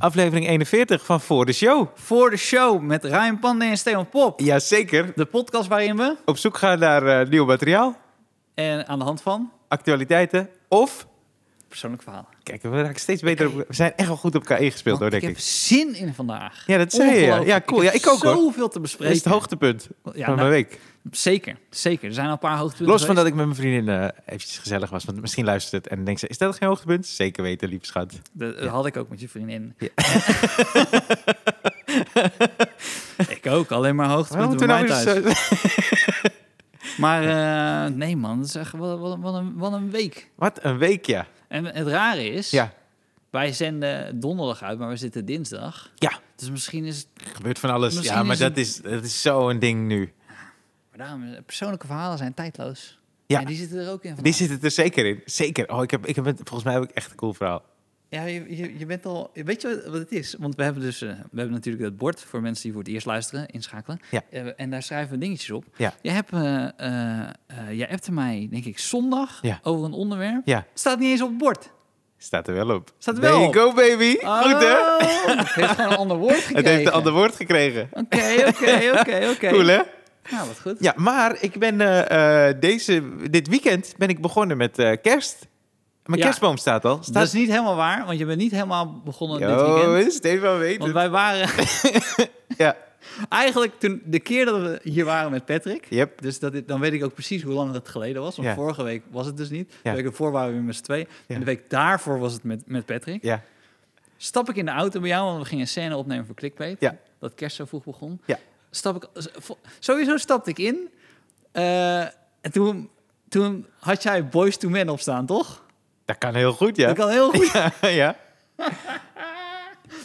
Aflevering 41 van Voor de Show. Voor de show met Ryan Pandey en Stefan Pop. Jazeker. De podcast waarin we, Op zoek gaan naar eh, nieuw materiaal, en aan de hand van actualiteiten of... persoonlijk verhaal. Kijk, we raken steeds beter op... We zijn echt wel goed op elkaar ingespeeld hoor, denk ik ik. heb zin in vandaag. Ja, dat zei je. Ja, ja cool. Ja, heb ik ook hoor. Zoveel te Dat bespreken. is het hoogtepunt Ja, van nou, mijn week. Zeker, zeker. Er zijn al een paar hoogtepunten Los van dat ik met mijn vriendin eh eventjes gezellig was. Want misschien luistert het en denkt ze, is dat geen hoogtepunt? Zeker weten, lieve schat. Dat Ja. had ik ook met je vriendin. Ja. ik ook, alleen maar hoogtepunten nou thuis. eh, Maar eh, nee man, dat is echt wat, een, wat een week. Wat een week, ja. En het rare is, Ja, wij zenden donderdag uit, maar we zitten dinsdag. Ja. Dus misschien is het... er gebeurt van alles. Misschien ja, maar is dat het- is, dat is zo'n ding nu. Maar daarom, eh, persoonlijke verhalen zijn tijdloos. Ja. En die zitten er ook in Die vandaag. zitten er zeker in. Zeker. Oh, ik heb, ik heb, volgens mij heb ik echt een cool verhaal. Ja, je, je, je bent al... Weet je wat het is? Want we hebben dus... eh, we hebben natuurlijk het bord voor mensen die voor het eerst luisteren, inschakelen. Ja. Eh, en daar schrijven we dingetjes op. Ja. Je hebt... eh, jij appte mij, denk ik, zondag Ja. over een onderwerp. Ja, Staat niet eens op het bord. staat er wel op. Staat er There wel you op. go, baby. Goed, hè? Oh, Het heeft gewoon een ander woord gekregen. Het heeft een ander woord gekregen. Oké, oké, oké, oké. Cool, hè? Nou, wat goed. Ja, maar ik ben eh, deze, dit weekend ben ik begonnen met kerst. Mijn Ja. kerstboom staat al. Staat... Dat is niet helemaal waar, want je bent niet helemaal begonnen dit Yo, weekend. Stefan weet Want wij waren Ja, eigenlijk toen de keer dat we hier waren met Patrick. yep. Dus dat, dan weet ik ook precies hoe lang het geleden was. Want Ja. vorige week was het dus niet. Ja. De week ervoor waren we weer met z'n twee. En de week daarvoor was het met, met Patrick. Ja, Stap ik in de auto bij jou, want we gingen een scène opnemen voor Clickbait. Ja. Dat kerst zo vroeg begon. Ja. Stap ik, sowieso stapte ik in. Eh, en toen, toen had jij Boys to Men opstaan, toch? Dat kan heel goed, ja. Dat kan heel goed. Ja, ja.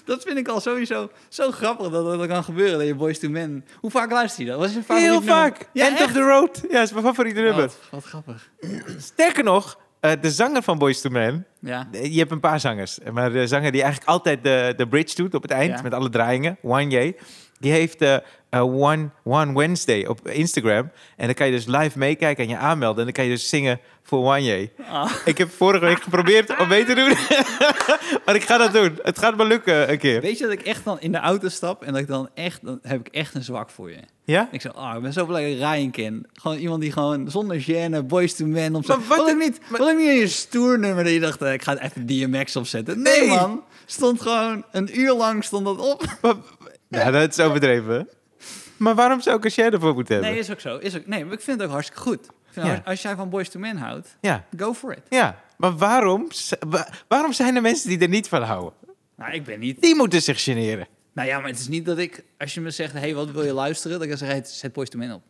Dat vind ik al sowieso zo grappig dat dat kan gebeuren. Dat je Boys to Men... Hoe vaak luister je dat? Wat is je Heel vaak. Ja, End echt? of the road. Ja, is mijn favoriete Oh, nummer. wat, wat grappig. Sterker nog, eh, de zanger van Boys to Men... Ja. Je hebt een paar zangers. Maar de zanger die eigenlijk altijd de, de bridge doet op het eind... Ja. met alle draaiingen, Wanye... die heeft eh, eh, one, one Wednesday op Instagram. En dan kan je dus live meekijken en je aanmelden. En dan kan je dus zingen voor Wanye. Ah. Ik heb vorige week geprobeerd om mee te doen. maar ik ga dat doen. Het gaat me lukken een keer. Weet je dat ik echt dan in de auto stap en dat ik dan echt, dan heb ik echt een zwak voor je. Ja? Ik zeg, ah, ik ben zo blij dat ik Ryan ken. Gewoon iemand die gewoon zonder gêne, boys to men opzet. Maar wat Wil ik niet, wil ik niet een stoer nummer dat je dacht, eh, ik ga even DMX opzetten. Nee, Nee. man. Stond gewoon een uur lang stond dat op. Maar- Ja, dat is overdreven. Maar waarom zou ik een share ervoor moeten hebben? Nee, is ook zo. Is ook, nee, maar ik vind het ook hartstikke goed. Ik Ja. als, jij van boys to men houdt, Ja, go for it. ja. Maar waarom, wa- waarom zijn er mensen die er niet van houden? Nou, ik ben niet... Die moeten zich generen. Nou ja, maar het is niet dat ik, als je me zegt, hey, wat wil je luisteren? Dat ik dan zeg, hey, zet boys to men op.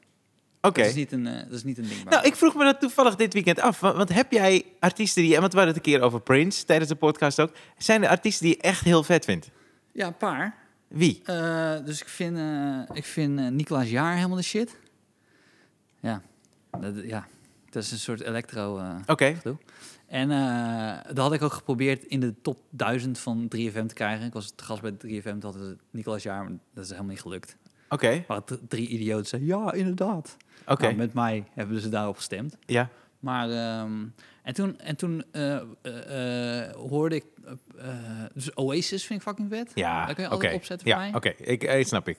Oké. Dat, is niet een, eh, dat is niet een ding. Nou, ik vroeg me dat toevallig dit weekend af. Want, want heb jij artiesten die... Want we hadden het een keer over Prince tijdens de podcast ook. Zijn er artiesten die je echt heel vet vindt? Ja, een paar. Wie? Eh, dus ik vind, eh ik vind eh, Nicolaas Jaar helemaal de shit. Ja, dat, ja. dat is een soort electro Oké. gedoe. En dat had ik ook geprobeerd in de top 1000 van 3FM te krijgen. Ik was te gast bij 3FM, toen hadden we Nicolaas Jaar, maar dat is helemaal niet gelukt. Oké. D- drie idioten zeiden, ja, inderdaad. Oké. Nou, met mij hebben ze daarop gestemd. Ja. Maar, ehm, en toen, en toen eh, eh, eh, hoorde ik, dus Oasis vind ik fucking vet. Ja, Dat kun je oké. opzetten voor Ja, mij. oké. Ik, snap ik.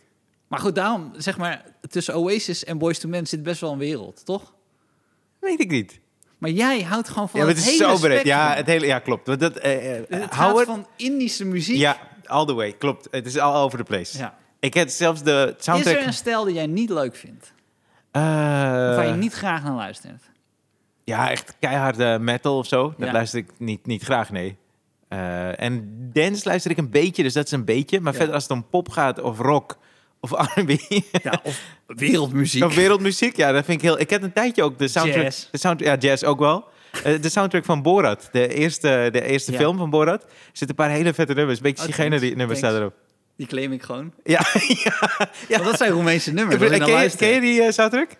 Maar goed, daarom, zeg maar, tussen Oasis en Boys to Men zit best wel een wereld, toch? Weet ik niet. Maar jij houdt gewoon van Ja, het, het is hele zo breed. Ja, het hele, ja, klopt. Dat, eh, het hou gaat het. van Indische muziek. Ja, all the way. Klopt. Het is all over the place. Ja. Ik heb zelfs de Is soundtrack... er een stijl die jij niet leuk vindt? Of waar je niet graag naar luistert? Ja, echt keiharde metal of zo. Dat Ja. luister ik niet, niet graag, nee. Eh, en dance luister ik een beetje, dus dat is een beetje. Maar Ja. verder als het om pop gaat of rock of R&B Ja, of wereldmuziek. of wereldmuziek, ja, dat vind ik heel... Ik heb een tijdje ook de soundtrack... Jazz. De sound, ja, jazz ook wel. Eh, de soundtrack van Borat, de eerste, de eerste Ja. film van Borat. Er zitten een paar hele vette nummers. Een beetje Oh, die nummers thanks. staan erop. Die claim ik gewoon. Ja, ja. dat zijn Roemeense nummers. Ik je naar ken, je, ken luistert. je die eh, soundtrack?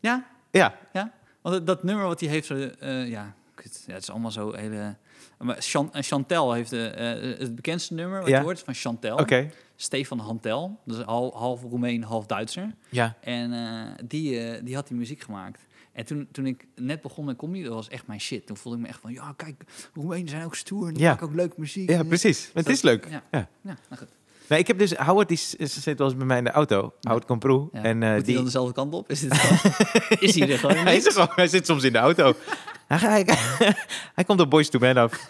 Ja, Ja. ja. Want dat- nummer wat hij heeft, zo, eh, ja, kut, ja, het is allemaal zo hele... Maar eh, Chantel heeft eh, het bekendste nummer wat Ja. je hoort, van Chantel. Stefan Hantel. Dus half, half Roemeen, half Duitser. Ja. En eh, die, eh, die had die muziek gemaakt. En toen, toen ik net begon met comedy, dat was echt mijn shit. Toen voelde ik me echt van, ja, kijk, Roemenen zijn ook stoer. En die Ja. maken ook leuke muziek. Ja, precies. Het dat- is leuk. Ja, Ja. ja nou goed. Nee, ik heb dus Howard, die zit wel eens bij mij in de auto. Howard Comproe. Ja. En eh, Moet hij die... dan dezelfde kant op? Is, dit is hij er gewoon Hij, is niet? er gewoon, hij zit soms in de auto. hij, hij, hij komt op Boys to Men af.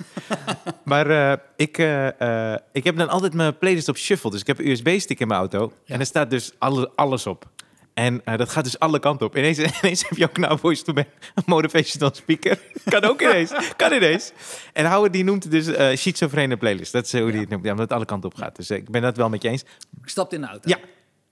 maar eh, ik, eh, ik heb dan altijd mijn playlist op shuffle. Dus ik heb een USB-stick in mijn auto. En er staat dus alle, alles op. En eh, dat gaat dus alle kanten op. Ineens, ineens heb je ook nou Boys to een motivational speaker. kan ook ineens. Kan ineens. En Howard die noemt het dus eh schizofrene playlist. Dat is hoe hij het noemt. Ja, omdat het alle kanten op gaat. Dus eh, ik ben dat wel met je eens. Ik stapte in de auto. Ja.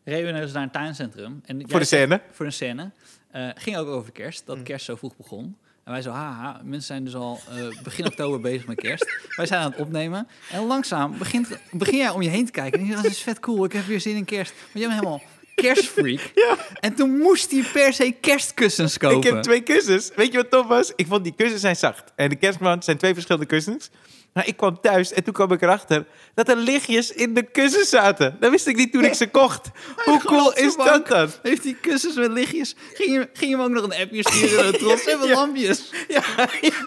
Reden we naar een tuincentrum. En Voor de scène. Voor een scène. Eh, ging ook over kerst. Mm. Dat kerst zo vroeg begon. En wij zo, haha, mensen zijn dus al eh, begin oktober bezig met kerst. Wij zijn aan het opnemen. En langzaam begint, begin jij om je heen te kijken. En je denkt, dat is vet cool, ik heb weer zin in kerst. Maar jij bent helemaal kerstfreak. Ja. En toen moest hij per se kerstkussens kopen. Ik heb twee kussens. Weet je wat tof was? Ik vond die kussens zijn zacht. En de kerstman zijn twee verschillende kussens. Maar ik kwam thuis en toen kwam ik erachter dat er lichtjes in de kussens zaten. Dat wist ik niet toen ik ze kocht. Hoe cool is dat dan? Heeft die kussens met lichtjes? Ging je, ging je hem ook nog een appje sturen? trots en wat lampjes. Ja,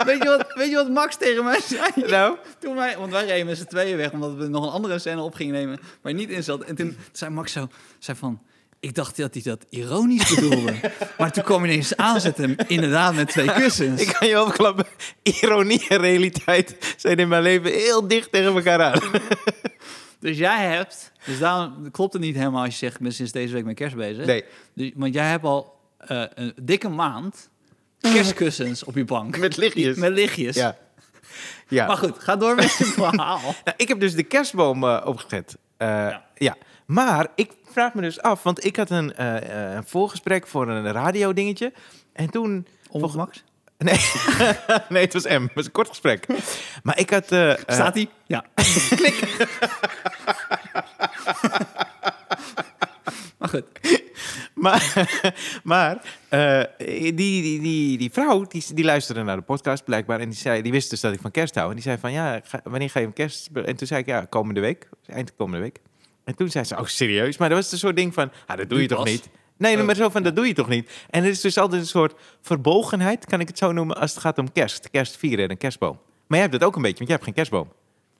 Weet je, wat, weet je wat Max tegen mij zei? Nou, Toen wij, want wij reden met z'n tweeën weg, omdat we nog een andere scène op gingen nemen, waar je niet in zat. En toen zei Max zo, zei van, ik dacht dat hij dat ironisch bedoelde. maar toen kwam ineens aanzetten, inderdaad, met twee kussens. ik kan je opklappen. Ironie en realiteit zijn in mijn leven heel dicht tegen elkaar aan. Dus jij hebt, dus daarom klopt het niet helemaal als je zegt, ik ben sinds deze week met kerst bezig. Nee, Dus, want jij hebt al eh, een dikke maand kerstkussens op je bank. met lichtjes. Met lichtjes. Ja. ja. Maar goed, ga door met je verhaal. Nou, ik heb dus de kerstboom eh, opgezet. Eh, ja. Ja. Maar ik vraag me dus af, want ik had een, eh, eh, een voorgesprek voor een radio dingetje. En toen... Om Max? Nee, nee, het was M. Het was een kort gesprek. Maar ik had... eh, Staat hij? Ja. Klik. maar goed. Maar, maar die, die, die, die vrouw, die, die luisterde naar de podcast blijkbaar. En die, zei, die wist dus dat ik van kerst hou. En die zei van, ja, ga- wanneer ga je hem kerst... En toen zei ik, ja, komende week. Eind komende week. En toen zei ze, oh, serieus? Maar dat was een soort ding van, ah, dat doe je toch niet? Nee, Oh. maar zo van, dat doe je toch niet? En er is dus altijd een soort verbolgenheid, kan ik het zo noemen, als het gaat om kerst. Kerst vieren en een kerstboom. Maar jij hebt dat ook een beetje, want jij hebt geen kerstboom.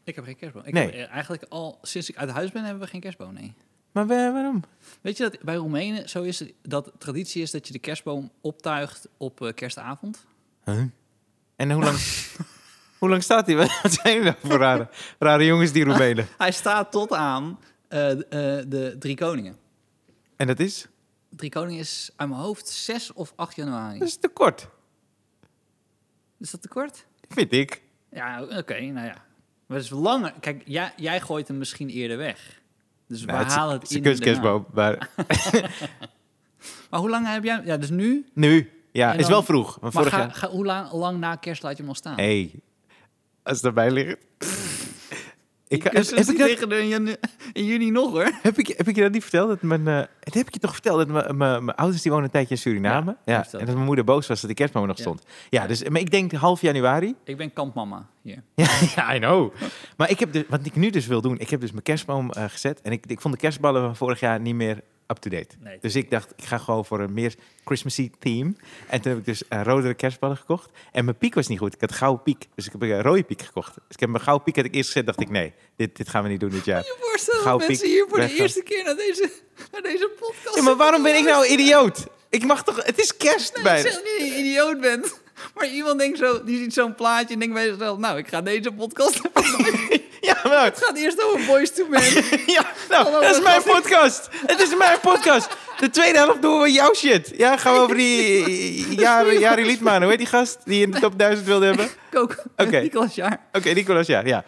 Ik heb geen kerstboom. Ik Nee. heb, eh, eigenlijk al sinds ik uit huis ben, hebben we geen kerstboom, nee. Maar wa- waarom? Weet je dat bij Roemenen zo is, dat traditie is dat je de kerstboom optuigt op eh, kerstavond? Huh? En hoe lang, hoe lang staat hij? Wat zijn jullie nou voor rare, rare jongens, die Roemenen? Hij staat tot aan de Drie Koningen. En dat is? Drie Koningen is uit mijn hoofd 6 of 8 januari. Dat is te kort, Is dat te kort? vind ik. Ja, oké, nou ja. Maar het is langer. Kijk, jij, jij gooit hem misschien eerder weg. Dus we Nou, het halen het in daarna. kunstkerstboom, maar Maar hoe lang heb jij... Ja, dus nu. nu, ja, is wel vroeg. Maar Maar vorig ga, jaar... ga, hoe lang, lang na kerst laat je hem al staan? hey, als het erbij ligt. Ik heb, ik dat, er in juni, in juni nog hoor. heb, ik, heb ik je dat niet verteld? Dat mijn, eh, dat heb ik je toch verteld? Dat mijn, mijn, mijn ouders die wonen een tijdje in Suriname. Ja, en dat mijn moeder boos was dat de kerstboom nog Ja. stond. Ja, dus, maar ik denk half januari. Ik ben kampmama hier. Ja, ja, I know. Maar ik heb dus, wat ik nu dus wil doen, ik heb dus mijn kerstboom eh, gezet. En ik, ik vond de kerstballen van vorig jaar niet meer up-to-date. Nee. Dus ik dacht, ik ga gewoon voor een meer Christmassy theme. En toen heb ik dus eh, rodere kerstballen gekocht. En mijn piek was niet goed. Ik had gouden piek. Dus ik heb een rode piek gekocht. Dus ik heb mijn gouden piek had ik eerst gezet. dacht ik, nee, dit, dit gaan we niet doen dit jaar. Je voorstellen dat Gouden mensen piek, hier voor de eerste keer naar deze, naar deze podcast Ja, maar waarom ben ik nou idioot? Ik mag toch... Het is kerst Ik bij. zeg niet dat je een idioot bent. Maar iemand denkt zo, die ziet zo'n plaatje en denkt bij zichzelf... Nou, ik ga deze podcast... Ja, maar... Het gaat eerst over Boys to Men. Ja, nou, dat is mijn podcast. Het is mijn podcast. De tweede helft doen we jouw shit. Ja, gaan we over die Jari, Jari Liedman. Hoe heet die gast die in de top 1000 wilde hebben? Kook. Oké. Nicolas Jaar. Oké, Nicolas, ja. ja.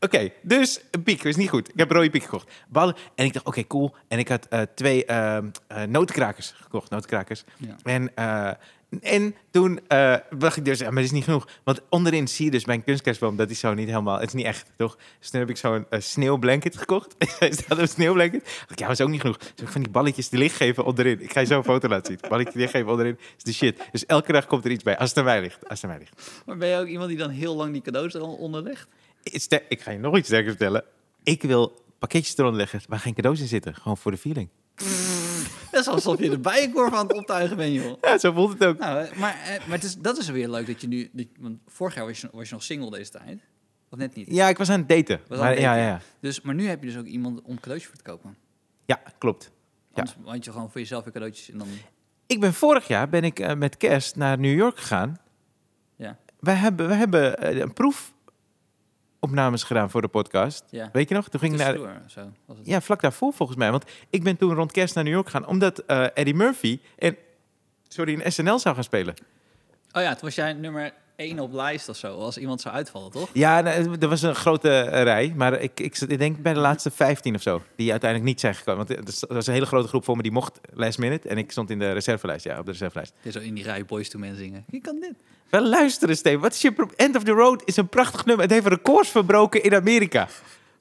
Oké, dus een piek is niet goed. Ik heb een rode piek gekocht. Ballen. En ik dacht, oké, cool. En ik had eh, twee ehm eh, notenkrakers gekocht. Notenkrakers. Ja. En, eh, en toen eh dacht ik dus, ja, maar dat is niet genoeg. Want onderin zie je dus mijn kunstkerstboom, dat is zo niet helemaal, het is niet echt, toch? Dus toen heb ik zo'n eh, sneeuwblanket gekocht. Staat op een sneeuwblanket. Dacht ik, ja, dat is ook niet genoeg. Dus heb ik van die balletjes de licht geven onderin. Ik ga je zo een foto laten zien. Balletjes licht geven onderin is de shit. Dus elke dag komt er iets bij, als het aan mij ligt. Als het aan mij ligt. Maar ben je ook iemand die dan heel lang die cadeaus er al onder legt? Ik ga je nog iets sterker vertellen. Ik wil pakketjes eronder leggen waar geen cadeaus in zitten. Gewoon voor de feeling. Dat is alsof je de bijenkorf aan het optuigen bent, joh. Ja, zo voelt het ook. Nou, eh, maar, eh, maar het is, dat is weer leuk dat je nu... dat- want vorig jaar was je, was je nog single deze tijd. Of net niet. Ja, ik was aan het daten. Aan Maar, het ja, daten. ja, ja. Dus, maar nu heb je dus ook iemand om cadeautjes voor te kopen. ja, klopt. Ja. Had je gewoon voor jezelf weer cadeautjes en dan... Ik ben vorig jaar ben ik eh, met kerst naar New York gegaan. Ja, Wij hebben, wij hebben een proefopnames gedaan voor de podcast. ja. Weet je nog? Toen ging ik naar, zo was het. Ja, vlak daarvoor volgens mij. Want ik ben toen rond kerst naar New York gegaan. Omdat eh, Eddie Murphy en, sorry, een SNL zou gaan spelen. Oh ja, toen was jij nummer één op lijst of zo. Als iemand zou uitvallen, toch? Ja, nou, er was een grote eh, rij. Maar ik, ik, ik denk bij de laatste 15 of zo. Die uiteindelijk niet zijn gekomen. Want er er was een hele grote groep voor me die mocht last minute. En ik stond in de reservelijst. Ja, op de reservelijst. Je zo in die rij Boys to Men zingen. Je kan dit. Wel luisteren, Steven. Wat is je End of the Road is een prachtig nummer. Het heeft records verbroken in Amerika.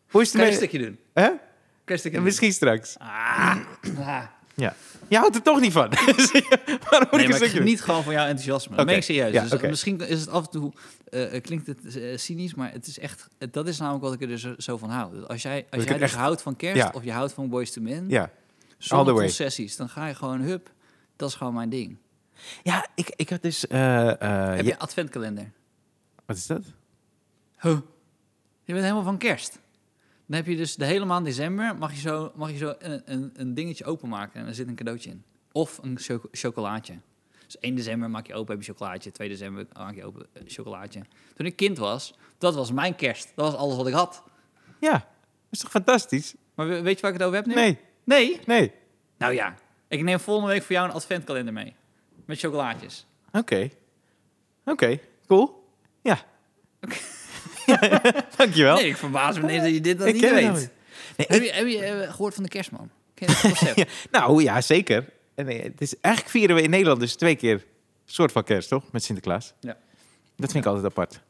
Hoe is het Kan je een stukje doen? Hè? Kan je een stukje doen? Misschien straks. Ah. Ah. Ja. Je houdt er toch niet van. Waarom moet Nee, ik maar ik doen? geniet gewoon van jouw enthousiasme. Dat ben ik serieus. Ja, dus oké. misschien is het af en toe, eh, klinkt het eh, cynisch, maar het is echt, dat is namelijk wat ik er dus zo, van hou. Als jij, als jij dus echt- houdt van kerst Ja. of je houdt van Boys to Men, Ja. zonder concessies, dan ga je gewoon, hup, dat is gewoon mijn ding. Ja, ik, ik had dus... eh, eh, Heb je adventkalender? Wat is dat? Huh. Je bent helemaal van kerst. Dan heb je dus de hele maand december, mag je zo, mag je zo een, een, een dingetje openmaken en er zit een cadeautje in. Of een cho- chocolaatje. Dus 1 december maak je open, heb je chocolaatje. 2 december maak je open, eh, chocolaatje. Toen ik kind was, dat was mijn kerst. Dat was alles wat ik had. Ja, dat is toch fantastisch? Maar we- weet je waar ik het over heb nu? Nee, Nee? nee. Nou ja, ik neem volgende week voor jou een adventkalender mee. Met chocolaatjes. Oké. Oké, cool. Ja. Ja, Dankjewel. Nee, ik verbaas me ineens dat je dit dan Ik niet het weet. niet. Nee, Heb ik- je, heb je eh, gehoord van de kerstman? Ken je? Ja, nou ja, zeker. En, eh, het is, eigenlijk vieren we in Nederland dus twee keer soort van kerst, toch? Met Sinterklaas. Ja. Dat vind ik altijd apart.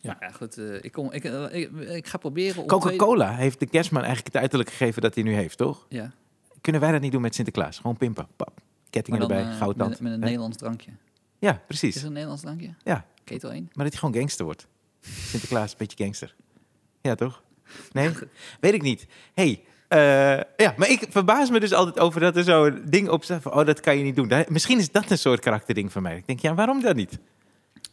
Ja, ja goed. eh, ik, kom, ik, ik, ik ga proberen... twee- Coca-Cola heeft de kerstman eigenlijk het uiterlijk gegeven dat hij nu heeft, toch? Ja, Kunnen wij dat niet doen met Sinterklaas? Gewoon pimpen. Pap. Kettingen dan erbij, goudtand. met, met een? Nederlands drankje. Ja, Is precies. er een Nederlands drankje? Ja, Ketel 1? maar dat hij gewoon gangster wordt. Sinterklaas, een beetje gangster. Ja, toch? Nee? Weet ik niet. hey, eh, ja, maar ik verbaas me dus altijd over dat er zo'n ding op staat van... oh, dat kan je niet doen. Daar- misschien is dat een soort karakterding van mij. Ik denk, ja, waarom dan niet?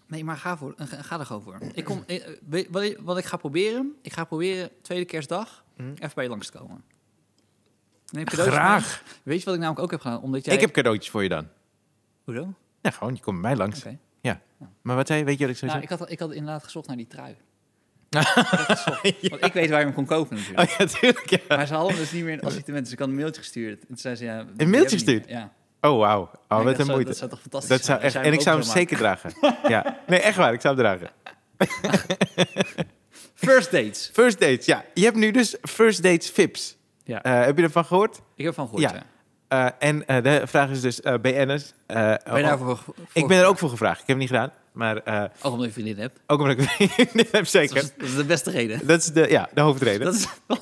Nee, maar ga, voor, eh, ga, er gewoon voor. Ik kom, eh, wat, ik, wat ik ga proberen... Ik ga proberen tweede kerstdag Hm. even bij je langs te komen. Neem Graag. mee. Weet je wat ik namelijk ook heb gedaan? Omdat jij... Ik heb cadeautjes voor je dan. Hoezo? Ja, gewoon, je komt bij mij langs. Oké. Maar wat zei je? Weet je wat ik zo Nou, zei? ik, had, ik had inderdaad gezocht naar die trui. Want ik weet waar je hem kon kopen natuurlijk. Oh ja, tuurlijk, ja. Maar ze hadden dus niet meer in assortiment. Dus ik had een mailtje gestuurd. En toen zei ze, ja, die mailtje gestuurd? Ja. Oh, wauw. Oh, Ja, wat een zou- moeite. Dat zou toch fantastisch Dat zou zijn echt... En ik zou hem zeker dragen. Ja. Nee, echt waar. Ik zou hem dragen. First dates. First dates, ja. Je hebt nu dus first dates Vips. Ja. Eh, heb je ervan gehoord? Ik heb van gehoord, ja. Eh, en eh, de vraag is dus eh BN'ers. Ben je oh, daarvoor voor ik ben er ook voor gevraagd. Ik heb het niet gedaan. Maar Ook omdat je vriendin hebt. ook omdat ik dit heb Dat zeker. is, dat is de beste reden. Dat is de, ja, de hoofdreden. Dat is dat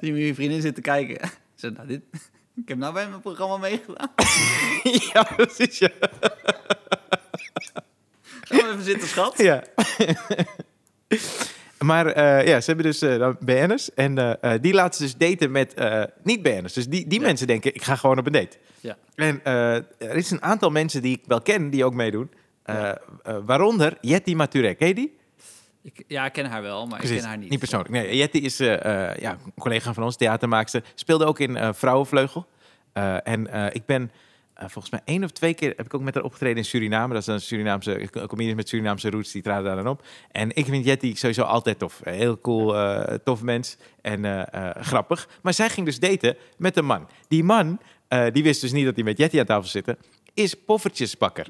je met je vriendin zit te kijken. Ze nou, dit, ik heb nou bij mijn programma meegedaan. ja, precies. Ja. Gaan we even zitten, schat? ja. Maar eh, ja, ze hebben dus eh, dan BN'ers. En eh, eh, die laten ze dus daten met eh, niet-BN'ers. Dus die, die Ja. mensen denken, ik ga gewoon op een date. Ja. En eh, er is een aantal mensen die ik wel ken, die ook meedoen. Eh, Ja. eh, waaronder Jetty Maturek. Ken je die? Ik, ja, ik ken haar wel, maar Precies, ik ken haar niet. persoonlijk. Nee, Jetty is eh, eh, ja, een collega van ons, theatermaakster. Speelde ook in eh, Vrouwenvleugel. Eh, en eh, ik ben eh, volgens mij één of twee keer heb ik ook met haar opgetreden in Suriname. Dat is een Surinaamse comedian met Surinaamse roots, die traden daar dan op. En ik vind Jetty sowieso altijd tof. Een heel cool, eh, tof mens en eh, eh, grappig. Maar zij ging dus daten met een man. Die man, eh, die wist dus niet dat hij met Jetty aan tafel zit, is poffertjesbakker.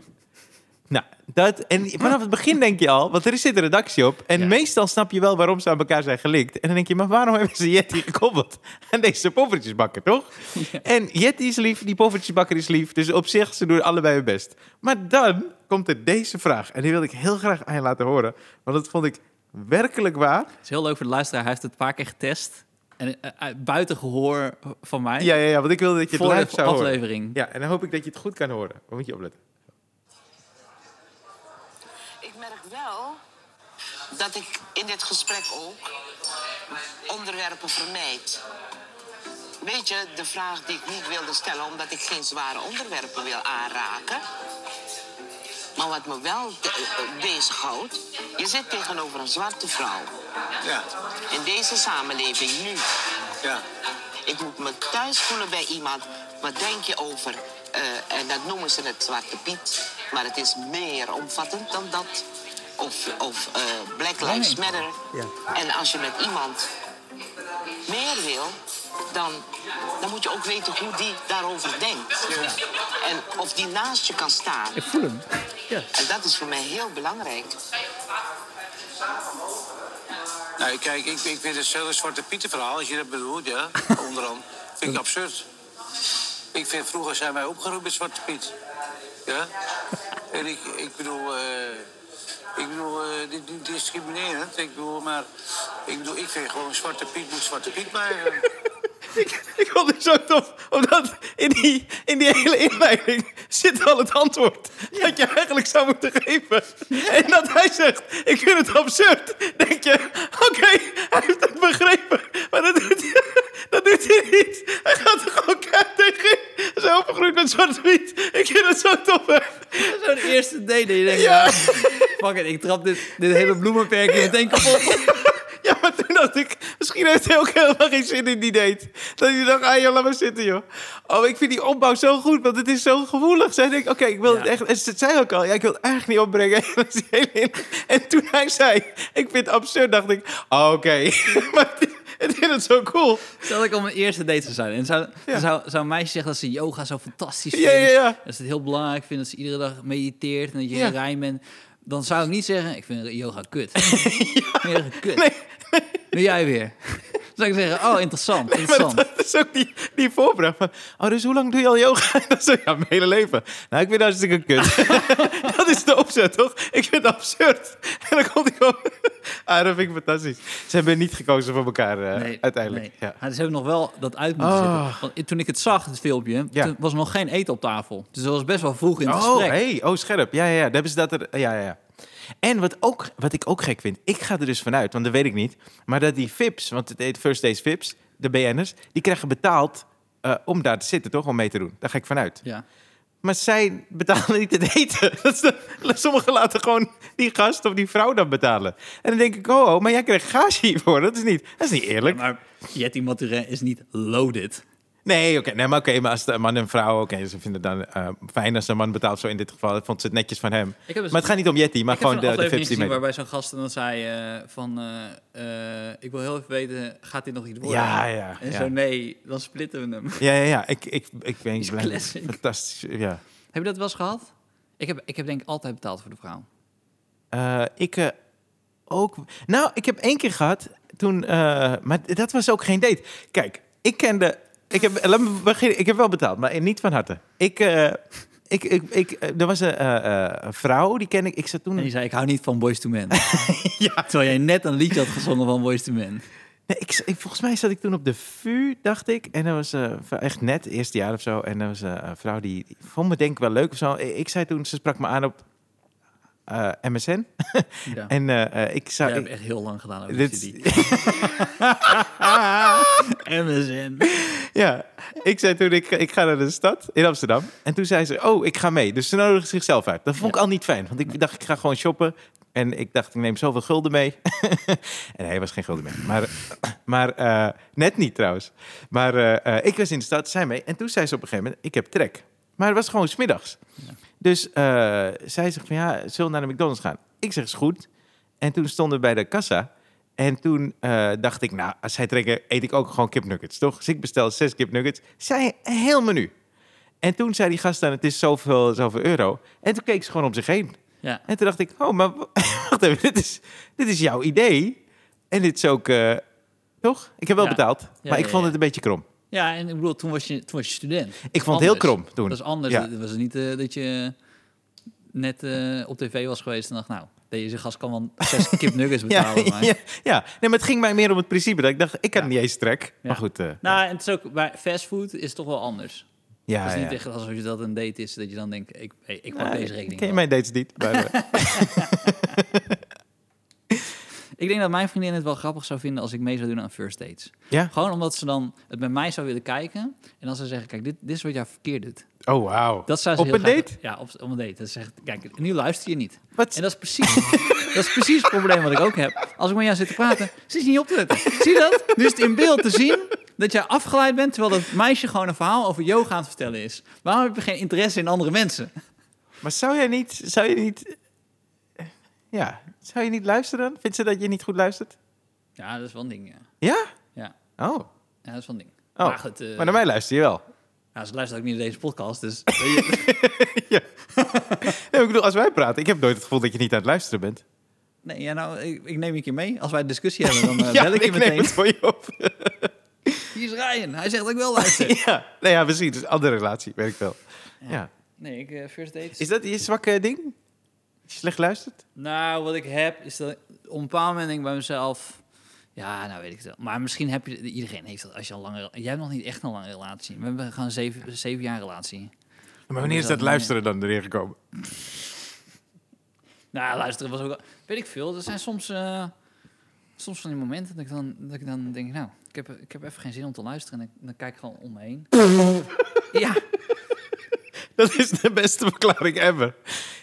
Nou, dat, en vanaf het begin denk je al, want er zit een redactie op. En Ja. meestal snap je wel waarom ze aan elkaar zijn gelinkt. En dan denk je, maar waarom hebben ze Jetty gekoppeld aan deze poffertjesbakker, toch? Ja. En Jetty is lief, die poffertjesbakker is lief. Dus op zich, ze doen allebei hun best. Maar dan komt er deze vraag. En die wilde ik heel graag aan je laten horen. Want dat vond ik werkelijk waar. Het is heel leuk voor de luisteraar. Hij heeft het een paar keer getest. En eh, eh, buiten gehoor van mij. Ja, ja, ja, want ik wilde dat je het live zou horen. aflevering. Ja, en dan hoop ik dat je het goed kan horen. Dan moet je opletten. Ik merk wel dat ik in dit gesprek ook onderwerpen vermijd. Weet je, de vraag die ik niet wilde stellen, omdat ik geen zware onderwerpen wil aanraken. Maar wat me wel te- eh, bezighoudt, je zit tegenover een zwarte vrouw. Ja, In deze samenleving nu. ja. Ik moet me thuis voelen bij iemand. Wat denk je over? eh, en dat noemen ze het Zwarte Piet. Maar het is meer omvattend dan dat. Of, of eh, Black Lives Matter. En als je met iemand meer wil, dan, dan moet je ook weten hoe die daarover denkt. En of die naast je kan staan. Ik voel hem. Ja. En dat is voor mij heel belangrijk. Nou, kijk, ik, ik vind het hele Zwarte Pieten verhaal, als je dat bedoelt, ja, onderhand, vind ik absurd. Ik vind, vroeger zijn wij opgeroepen met Zwarte Piet. Ja? En ik, ik bedoel, eh, ik bedoel, eh, dit niet discriminerend. Ik bedoel, maar, ik bedoel, ik vind gewoon Zwarte Piet moet Zwarte Piet blijven. Ik, ik vond het zo tof, omdat in die, in die hele inleiding zit al het antwoord dat je eigenlijk zou moeten geven. En dat hij zegt, ik vind het absurd, denk je, oké, hij heeft het begrepen. Maar dat doet, hij- dat doet hij niet. Hij gaat er gewoon keihard tegenin. Zo opgegroeid met zwart wit. Ik vind het zo tof, hè. Zo'n eerste date dat je denkt, Ja. ja. Fuck it, ik trap dit, dit hele bloemenperkje meteen kapot. Ja, maar toen dacht ik, misschien heeft hij ook helemaal geen zin in die date. Dat hij dacht, ah joh, laat maar zitten joh. Oh, ik vind die opbouw zo goed, want het is zo gevoelig. Zij denkt, oké, ik wil het Ja. echt... En ze zei ook al, ja, ik wil het eigenlijk niet opbrengen. En toen hij zei, ik vind het absurd, dacht ik, oh, oké. maar ik vind het zo cool. Stel dat ik op mijn eerste date zou zijn. En zou, Ja. zou, zou een meisje zeggen dat ze yoga zo fantastisch Ja, vindt. ja, ja. Dat ze het heel belangrijk vindt dat ze iedere dag mediteert en dat je Ja. bent. Dan zou ik niet zeggen, ik vind yoga kut. Yoga kut. Nee, Nu jij weer. Dan zou ik zeggen, oh, interessant, dat, dat is ook die, die voorbracht van... Oh, dus hoe lang doe je al yoga? Dat is ja, mijn hele leven. Nou, ik vind het hartstikke kut. dat is de opzet, toch? Ik vind het absurd. En dan komt hij gewoon... Ah, dat vind ik fantastisch. Ze hebben niet gekozen voor elkaar eh, Nee, uiteindelijk. nee. Ja. Maar ze hebben nog wel dat uit moeten Oh. zetten. Want toen ik het zag, het filmpje, Ja. toen was er nog geen eten op tafel. Dus dat was best wel vroeg in het Oh, gesprek. hey, oh, scherp. Ja, ja, ja. Daar hebben ze dat er... Ja, ja, ja. En wat, ook, wat ik ook gek vind, ik ga er dus vanuit, want dat weet ik niet, maar dat die VIP's, want het heet First Days VIP's, de BN'ers, die krijgen betaald eh, om daar te zitten, toch? Om mee te doen. Daar ga ik vanuit. Ja. Maar zij betalen niet het eten. Dat de- sommigen laten gewoon die gast of die vrouw dan betalen. En dan denk ik, oh, oh maar jij krijgt gage hiervoor. Dat is niet, dat is niet eerlijk. Maar Jetty Maturin is niet loaded. Nee, oké, nee, maar, oké, maar als de man en vrouw, oké, ze vinden het dan eh, fijn als een man betaalt, zo in dit geval. Ik vond ze het netjes van hem. Dus- maar het gaat niet om Yeti, maar gewoon de, de VIP's die waarbij zo'n gast dan zei eh, van... eh, ik wil heel even weten, gaat dit nog iets worden? Ja, ja, En ja. zo, nee, dan splitten we hem. Ja, ja, ja. Ik, ik, ik ben is blij. Fantastisch, ja. Heb je dat wel eens gehad? Ik heb, ik heb denk ik altijd betaald voor de vrouw. Ik ook. Nou, ik heb één keer gehad toen, maar dat was ook geen date. Kijk, ik kende. Ik heb, laat me beginnen. Ik heb wel betaald, maar niet van harte. Ik, eh, ik, ik, ik, eh, er was een, eh, een vrouw die ken ik. Ik zat toen. En die zei, ik hou niet van Boys to Men. ja. Terwijl jij net een liedje had gezongen van Boys to Men. Nee, ik, ik- volgens mij zat ik toen op de VU, dacht ik. En dat was echt net, eerste jaar of zo. En dat was een vrouw die, die vond me denk ik wel leuk of zo. Ik zei toen, ze sprak me aan op MSN. Ja. En ik zou... Ik- hebt echt heel lang gedaan over dit MSN. Ja, ik zei toen, ik, ik ga naar de stad in Amsterdam. En toen zei ze, oh, ik ga mee. Dus ze nodigde zichzelf uit. Dat vond ik Ja. al niet fijn. Want ik dacht, ik ga gewoon shoppen. En ik dacht, ik neem zoveel gulden mee. en hij was geen gulden mee. Maar, maar eh, net niet trouwens. Maar eh, eh, ik was in de stad, zij mee. En toen zei ze op een gegeven moment, ik heb trek. Maar het was gewoon smiddags. Dus eh, zij zegt van, ja, zullen we naar de McDonald's gaan? Ik zeg, is goed. En toen stonden we bij de kassa. En toen eh, dacht ik, nou, als zij trekken, eet ik ook gewoon kipnuggets, toch? Dus ik bestel zes kipnuggets. Zij een heel menu. En toen zei die gast dan, het is zoveel, zoveel euro. En toen keek ze gewoon om zich heen. Ja. En toen dacht ik, oh, maar wacht even, dit is, dit is jouw idee. En dit is ook, eh, toch? Ik heb wel Ja. betaald, Ja, maar ik vond het een beetje krom. ja, en ik bedoel, toen was je, toen was je student. Ik vond het heel krom toen. Dat is anders. Het was niet eh, dat je net eh, op tv was geweest en dacht, nou, deze gast kan wel zes kipnuggets Ja, betalen. maar. ja, ja. Nee, maar het ging mij meer om het principe. Dat ik dacht, ik had Ja. niet eens trek. Ja. Maar goed, eh, Nou, en het is ook bij fastfood is toch wel anders. ja, het is niet ja. echt alsof je dat een date is dat je dan denkt, ik, hey, ik pak deze rekening. Ken je mijn dates niet? Ik denk dat mijn vriendin het wel grappig zou vinden als ik mee zou doen aan first dates. Ja? Gewoon omdat ze dan het met mij zou willen kijken. En dan zou ze zeggen, kijk, dit, dit is wat jij verkeerd doet. Oh, wauw. Dat zou ze Op heel een graag- date? Ja, op, op een date. Dat zegt, kijk, nu luister je niet. Wat? En dat is precies, dat is precies het probleem wat ik ook heb. Als ik met jou zit te praten, zit je niet op te letten. Zie je dat? Nu is het in beeld te zien dat jij afgeleid bent... terwijl dat meisje gewoon een verhaal over yoga aan het vertellen is. Waarom heb je geen interesse in andere mensen? Maar zou jij niet... Zou je niet... Ja, zou je niet luisteren? Vindt ze dat je niet goed luistert? Ja, dat is wel een ding, ja. Ja? Ja, Oh. ja dat is wel een ding. Oh. Maar goed, eh, Maar naar mij luister je wel. ja, ze luistert ook niet naar deze podcast, dus... Nee, ik bedoel, als wij praten, ik heb nooit het gevoel dat je niet aan het luisteren bent. Nee, ja, nou, ik, ik neem je een keer mee. Als wij een discussie hebben, dan eh, ja, bel ik je neem meteen. het voor je op. Hier is Ryan. Hij zegt dat ik wel luister. ja, nee, ja, precies. Is een andere relatie, weet ik wel. Ja. Nee, ik, eh, first dates. Is dat je zwakke ding? Dat je slecht luistert? Nou, wat ik heb, is dat op een bepaald moment denk ik bij mezelf... Ja, nou weet ik het wel. Maar misschien heb je... Iedereen heeft dat als je al langer... Jij hebt nog niet echt een lange relatie. We hebben gewoon een zeven, zeven jaar relatie. Maar wanneer is dat luisteren dan erin gekomen? Nou, luisteren was ook... wel- Weet ik veel. Er zijn soms... eh, soms van die momenten dat ik dan, dat ik dan denk... Nou, ik heb, ik heb even geen zin om te luisteren. En ik, dan kijk ik gewoon om me heen. ja, Dat is de beste verklaring ever.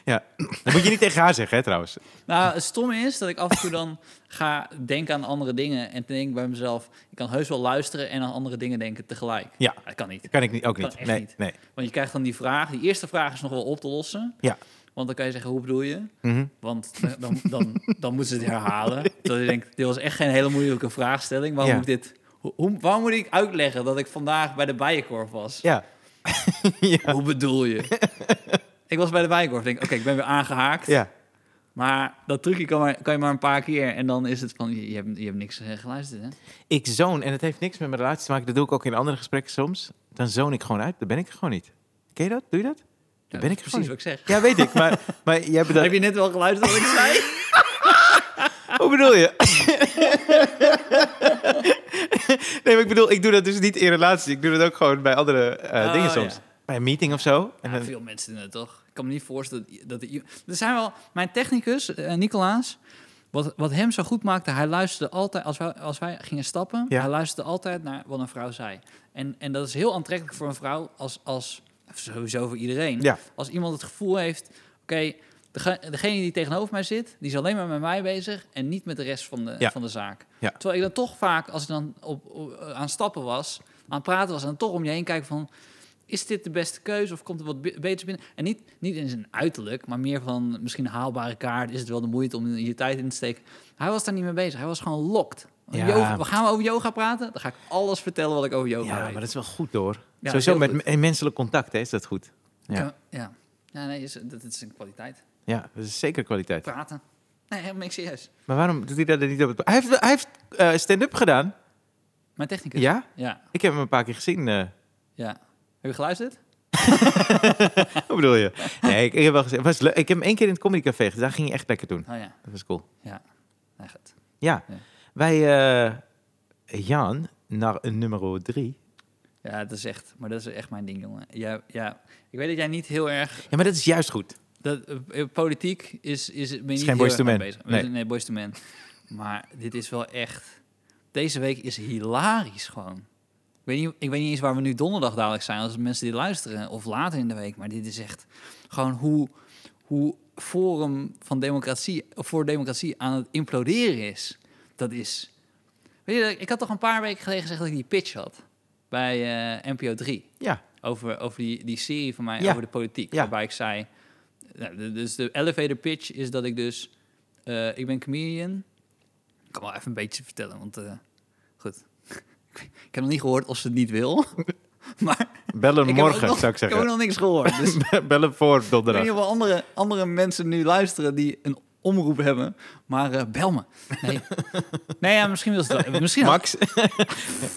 Ja, dat moet je niet tegen haar zeggen, hè, trouwens. Nou, het stomme is dat ik af en toe dan ga denken aan andere dingen en denk bij mezelf, ik kan heus wel luisteren en aan andere dingen denken tegelijk. Ja. Dat kan niet. Dat kan ik niet, ook niet. echt Nee, niet. nee. Want je krijgt dan die vraag, die eerste vraag is nog wel op te lossen. Ja. Want dan kan je zeggen, hoe bedoel je? Mhm. Want dan, dan, dan, moeten ze het herhalen. Terwijl je denkt, dit was echt geen hele moeilijke vraagstelling. Waarom Ja. moet ik dit... Hoe, hoe- waarom moet ik uitleggen dat ik vandaag bij de Bijenkorf was? Ja. ja. Hoe bedoel je? ik was bij de Bijenkorf. Denk, oké, ik ben weer aangehaakt. Ja. Maar dat trucje kan, maar, kan je maar een paar keer. En dan is het van, je, je hebt, je hebt niks eh, geluisterd, hè? Ik zoon, en het heeft niks met mijn relatie te maken, dat doe ik ook in andere gesprekken soms. Dan zoon ik gewoon uit, dan ben ik er gewoon niet. Ken je dat? Doe je dat? Dan Ja, ben ik er gewoon precies niet. wat ik zeg. Ja, weet ik, maar, maar jij hebt dat... Heb je net wel geluisterd wat ik zei? Hoe bedoel je? nee, maar ik bedoel, ik doe dat dus niet in relatie. Ik doe dat ook gewoon bij andere eh, Oh, dingen ja. soms. Bij een meeting of zo. En Ja, dan- veel mensen doen het toch? Ik kan me niet voorstellen dat... dat er zijn wel... Mijn technicus, eh, Nicolaas... Wat, wat hem zo goed maakte, hij luisterde altijd... Als wij, als wij gingen stappen, Ja. hij luisterde altijd naar wat een vrouw zei. En, en dat is heel aantrekkelijk voor een vrouw als... als sowieso voor iedereen. Ja. Als iemand het gevoel heeft... Oké, degene die tegenover mij zit... die is alleen maar met mij bezig... en niet met de rest van de, Ja. van de zaak. Ja. Terwijl ik dan toch vaak, als ik dan op, op- aan stappen was... aan het praten was... en dan toch om je heen kijken van is dit de beste keuze of komt er wat be- beters binnen? En niet, niet in zijn uiterlijk, maar meer van misschien een haalbare kaart. Is het wel de moeite om je tijd in te steken? Hij was daar niet mee bezig. Hij was gewoon locked. Ja. Yoga, we gaan we over yoga praten? Dan ga ik alles vertellen wat ik over yoga ja, weet. maar dat is wel goed hoor. Ja, Sowieso met goed. menselijk contact hè, is dat goed. Ja, Ja, ja. ja nee, is, dat, is een kwaliteit. Ja dat is zeker kwaliteit. Praten. Nee, helemaal niks serieus. Maar waarom doet hij dat niet op het... Hij heeft, hij heeft eh, stand-up gedaan. Mijn technicus. Ja? Ja. Ik heb hem een paar keer gezien. eh. ja. Heb je geluisterd? Wat bedoel je? Nee, ik, ik heb wel gezien. Was leuk. Ik heb hem één keer in het Comedy Café gedaan. Daar ging hij echt lekker doen. Oh ja. Dat was cool. Ja. Nee, goed. Ja. Ja. Wij, eh Jan, naar nummer drie. Ja, dat is echt, maar dat is echt mijn ding, jongen. Ja, ja. Ik weet dat jij niet heel erg Ja, maar dat is juist goed. Dat, eh, politiek is, is, ben niet geen Men. bezig. Nee. Nee, II Men. Maar dit is wel echt... Deze week is hilarisch gewoon. Ik weet, niet, ik weet niet eens waar we nu donderdag dadelijk zijn... als mensen die luisteren, of later in de week. Maar dit is echt gewoon hoe, hoe Forum van Democratie, of voor Democratie aan het imploderen is. Dat is... Weet je, ik had toch een paar weken geleden gezegd dat ik die pitch had... bij eh, NPO 3 Ja. over, over die, die serie van mij Ja. over de politiek. Ja. Waarbij ik zei... Nou, dus de elevator pitch is dat ik dus... eh, ik ben comedian. Ik kan wel even een beetje vertellen, want... eh, goed. ik heb nog niet gehoord of ze het niet wil. maar Bel hem ik heb ook morgen, nog, zou ik Ik heb zeggen. nog niks gehoord. Dus ik Bel hem voor weet donderdag. niet of andere, andere mensen nu luisteren die een omroep hebben. Maar eh, bel me. Nee, nee ja, misschien wil ze het wel. Misschien Max.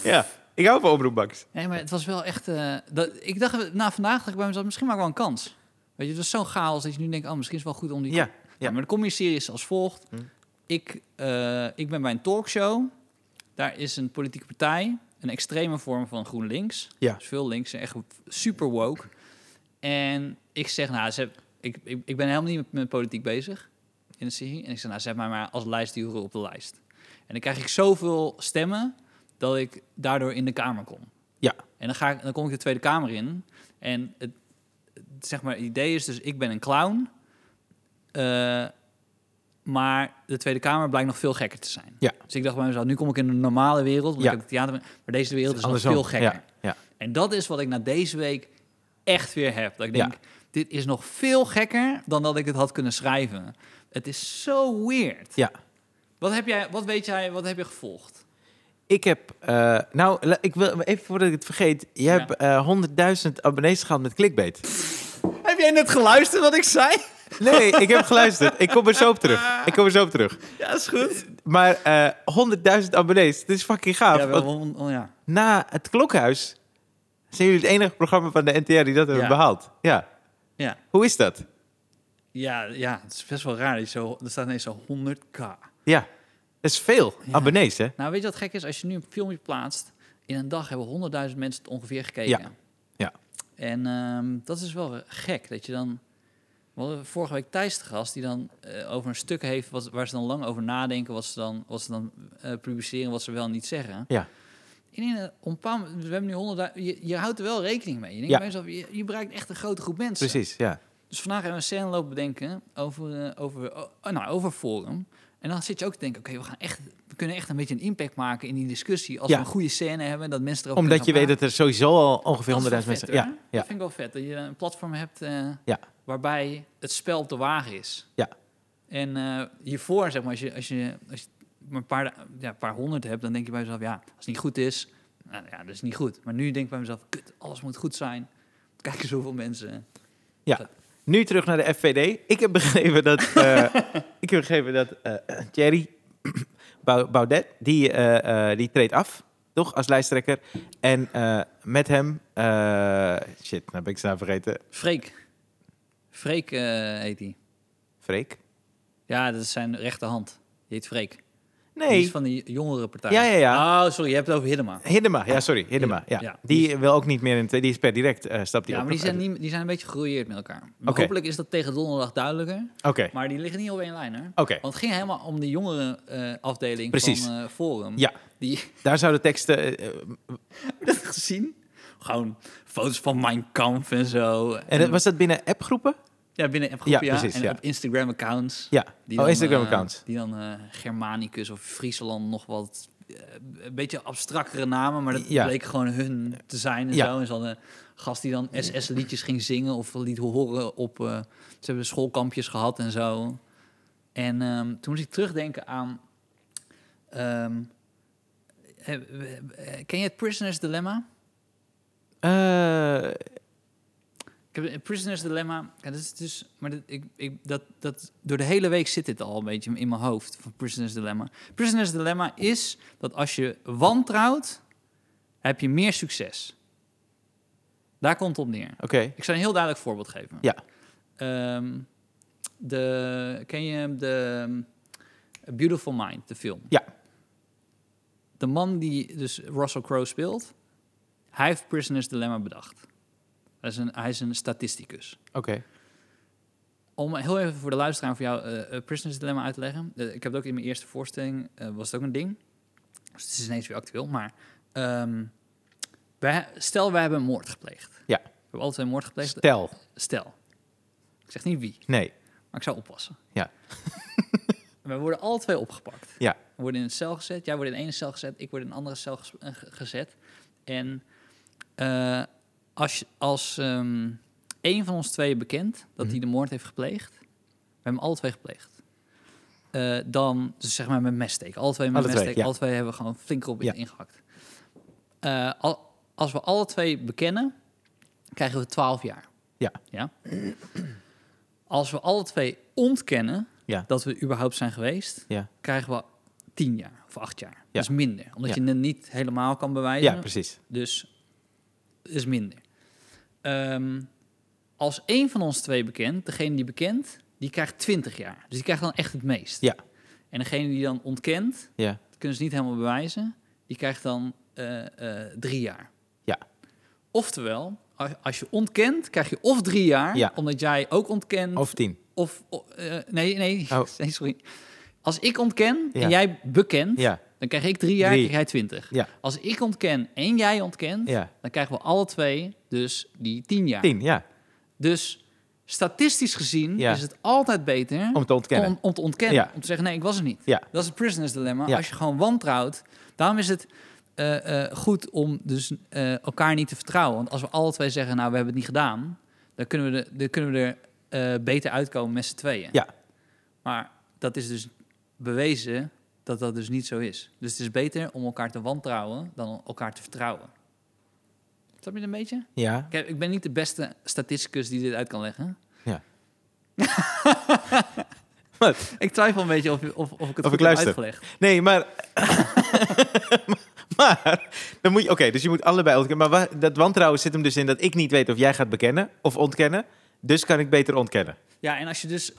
ja, ik hou van oproep Max. Nee, maar het was wel echt... dat, ik dacht, na vandaag dacht ik bij mezelf, misschien maak ik wel een kans. Weet je, het was zo'n chaos dat je nu denkt, oh, misschien is het wel goed om die... Ja, Ja, maar de comedy-serie is als volgt. Hm. Ik, eh, ik ben bij een talkshow. Daar is een politieke partij, een extreme vorm van GroenLinks. Ja. Dus veel links, echt super woke. En ik zeg, nou, ze, ik, ik, ik ben helemaal niet met, met politiek bezig. in de serie. En ik zei, nou, zet mij maar als lijstduwer op de lijst. En dan krijg ik zoveel stemmen dat ik daardoor in de Kamer kom. Ja. En dan, ga ik, dan kom ik de Tweede Kamer in. En het- zeg maar, het idee is dus, ik ben een clown. eh, maar de Tweede Kamer blijkt nog veel gekker te zijn. Ja. Dus ik dacht bij mezelf, nu kom ik in een normale wereld. Ja. ik het theater, maar deze wereld is nog veel gekker. Ja, ja. En dat is wat ik na deze week echt weer heb. Dat ik denk, Ja. dit is nog veel gekker dan dat ik het had kunnen schrijven. Het is zo weird. ja. Wat heb jij, wat weet jij, wat heb je gevolgd? Ik heb, eh, nou, ik wil even voordat ik het vergeet. Je Ja. hebt eh 100.000 abonnees gehad met clickbait. Heb jij net geluisterd wat ik zei? Nee, ik heb geluisterd. Ik kom er zo op terug. Ik kom er zo op terug. Ja, is goed. Maar eh 100.000 abonnees, dit is fucking gaaf. Ja, wel, oh, ja. na het klokhuis zijn jullie het enige programma van de NTR die dat hebben Ja. behaald. Ja. Ja. Hoe is dat? Ja, ja, het is best wel raar. Zo, er staat ineens zo 100k. Ja. Dat is veel Ja. abonnees, hè? Nou, weet je wat gek is? Als je nu een filmpje plaatst, in een dag hebben 100.000 mensen het ongeveer gekeken. Ja. Ja. En ehm, dat is wel gek, dat je dan... We hadden vorige week Thijs de gast, die dan eh, over een stuk heeft wat, waar ze dan lang over nadenken, wat ze dan, wat ze dan eh, publiceren, wat ze wel niet zeggen. Ja. En in een, een we hebben nu 100.000, je, je houdt er wel rekening mee. Je denkt Ja. je, je bereikt echt een grote groep mensen. Precies, ja. Dus vandaag hebben we een scène lopen bedenken over, eh, over, oh, nou, over Forum. En dan zit je ook te denken, oké, we gaan echt, we kunnen echt een beetje een impact maken in die discussie. Als Ja. we een goede scène hebben, dat mensen erover Omdat je weet dat er sowieso al ongeveer praten. 100.000 Dat is mensen... Ja, ja, Dat vind ik wel vet, dat je een platform hebt eh, Ja. waarbij het spel op de wagen is. Ja. En eh, hiervoor, zeg maar, als je, als je, als je maar een paar, ja, een paar honderd hebt, dan denk je bij jezelf, ja, als het niet goed is, nou ja, dat is niet goed. Maar nu denk ik bij mezelf, kut, alles moet goed zijn. Kijk eens hoeveel mensen... Nu terug naar de FVD. Ik heb begrepen dat, eh, ik heb begrepen dat eh, Thierry Bau- Baudet, die, eh, die treedt af, toch, als lijsttrekker. En met hem, shit, nou ben ik zijn naam vergeten. Freek. Freek heet hij. Freek? Ja, dat is zijn rechterhand. Die heet Freek. Die Nee, is van die jongere partij. Ja, ja, ja. Oh, sorry, je hebt het over Hiddema. Hiddema. Ja, sorry, Hiddema. Ja. Ja. Die wil ook niet meer in die is per direct, eh stapt die Ja, op. maar die zijn, niet, die zijn een beetje geroeid met elkaar. Maar. Hopelijk is dat tegen donderdag duidelijker. Oké, Maar die liggen niet op één lijn, hè? oké. Want het ging helemaal om de jongere eh, afdeling Precies. van eh, Forum. Ja. Die, Daar zouden teksten... heb je dat gezien? Gewoon foto's van Mein Kampf en zo. en dat- was dat binnen appgroepen? Ja, binnen appgroepen, Ja, ja. precies, en ja. op Instagram-accounts. Ja. Die oh, Instagram-accounts. eh, die dan eh, Germanicus of Friesland nog wat... eh, een beetje abstractere namen, maar dat Ja. bleek gewoon hun te zijn en Ja. zo. En ze hadden een gast die dan SS-liedjes ging zingen of liet horen op... ze hebben schoolkampjes gehad en zo. En ehm, toen moest ik terugdenken aan... eh, ken je het Prisoner's Dilemma? Ik heb een Prisoner's Dilemma. Ja, dat is dus, maar dat, ik, ik, dat, dat, door de hele week zit dit al een beetje in mijn hoofd van Prisoner's Dilemma. Prisoner's Dilemma is dat als je wantrouwt, heb je meer succes. Daar komt het op neer. Oké, Ik zal een heel duidelijk voorbeeld geven. Ja. Ehm, de, ken je de um, Beautiful Mind, de film? Ja. De man die dus Russell Crowe speelt, hij heeft Prisoner's Dilemma bedacht. Hij is een, hij is een statisticus. oké. Om heel even voor de luisteraar voor jou eh, Prisoner's Dilemma uit te leggen. Eh, ik heb het ook in mijn eerste voorstelling, was het ook een ding. Dus het is ineens weer actueel. Maar ehm, wij, stel, wij hebben een moord gepleegd. Ja. We hebben altijd een moord gepleegd. Stel. Stel. Ik zeg niet wie, Nee. maar ik zou oppassen. Ja. We worden alle twee opgepakt. Ja. We worden in een cel gezet. Jij wordt in één cel gezet. Ik word in een andere cel gezet. En als, als ehm één van ons twee bekend dat Mhm. hij de moord heeft gepleegd. We hebben alle twee gepleegd. eh, dan, dus zeg maar met messteken. Alle twee met Alle twee, messteken. ja. Alle twee hebben we gewoon flink erop Ja. ingehakt. Eh, al, als we alle twee bekennen, krijgen we 12 jaar. Ja. ja? Als we alle twee ontkennen Ja. dat we überhaupt zijn geweest, Ja. krijgen we 10 jaar of 8 jaar. Dat is minder, omdat Ja. je het niet helemaal kan bewijzen. Ja, precies. Dus is minder. Ehm, als één van ons twee bekend, degene die bekend, die krijgt 20 jaar. Dus die krijgt dan echt het meest. Ja. En degene die dan ontkent, Ja. dat kunnen ze niet helemaal bewijzen, die krijgt dan eh, eh, drie jaar. Ja. Oftewel, als, je ontkent, krijg je of drie jaar, Ja. omdat jij ook ontkent, Of tien. of eh, nee, nee, Oh. nee, sorry. Als ik ontken Ja. en jij bekent, Ja, dan krijg ik drie jaar, Drie. krijg jij twintig. Ja. Als ik ontken en jij ontkent, ja. dan krijgen we alle twee dus die tien jaar. Tien, ja. Dus statistisch gezien Ja. is het altijd beter Om te ontkennen. om, om te ontkennen. Om te zeggen, nee, ik was er niet. Dat is het prisoners dilemma. Als je gewoon wantrouwt, daarom is het eh, eh, goed om dus eh, elkaar niet te vertrouwen. Want als we alle twee zeggen, nou, we hebben het niet gedaan, dan kunnen we, de, dan kunnen we er beter uitkomen met z'n tweeën. Ja. Maar dat is dus bewezen dat dat dus niet zo is. Dus het is beter om elkaar te wantrouwen dan elkaar te vertrouwen. Snap je een beetje? Ja. Kijk, ik ben niet de beste statisticus die dit uit kan leggen. Ja. Wat? Ik twijfel een beetje of, of, of ik het Of goed ik heb luister. uitgelegd. Nee, maar... maar, dan moet je... Oké, dus je moet allebei ontkennen. Maar dat wantrouwen zit hem dus in dat ik niet weet of jij gaat bekennen of ontkennen. Dus kan ik beter ontkennen. Ja, en als je dus...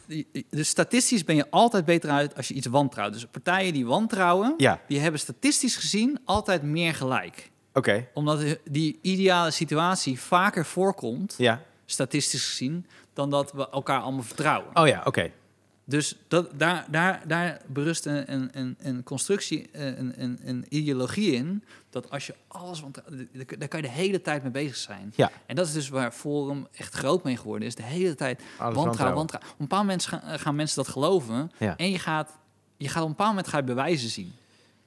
Dus statistisch ben je altijd beter uit als je iets wantrouwt. Dus partijen die wantrouwen, Ja, die hebben statistisch gezien altijd meer gelijk. oké. Omdat die ideale situatie vaker voorkomt, Ja. statistisch gezien, dan dat we elkaar allemaal vertrouwen. Oh ja, oké. Dus dat, daar, daar, daar berust een, een, een, constructie, eh, een, een, een ideologie in, dat als je alles, want daar kan je de hele tijd mee bezig zijn. Ja. En dat is dus waar Forum echt groot mee geworden is. De hele tijd wantrouwen, wantrouwen. wantrouwen. Op een bepaald moment gaan, eh, gaan mensen dat geloven. Ja. En je gaat, je gaat op een bepaald moment ga je bewijzen zien.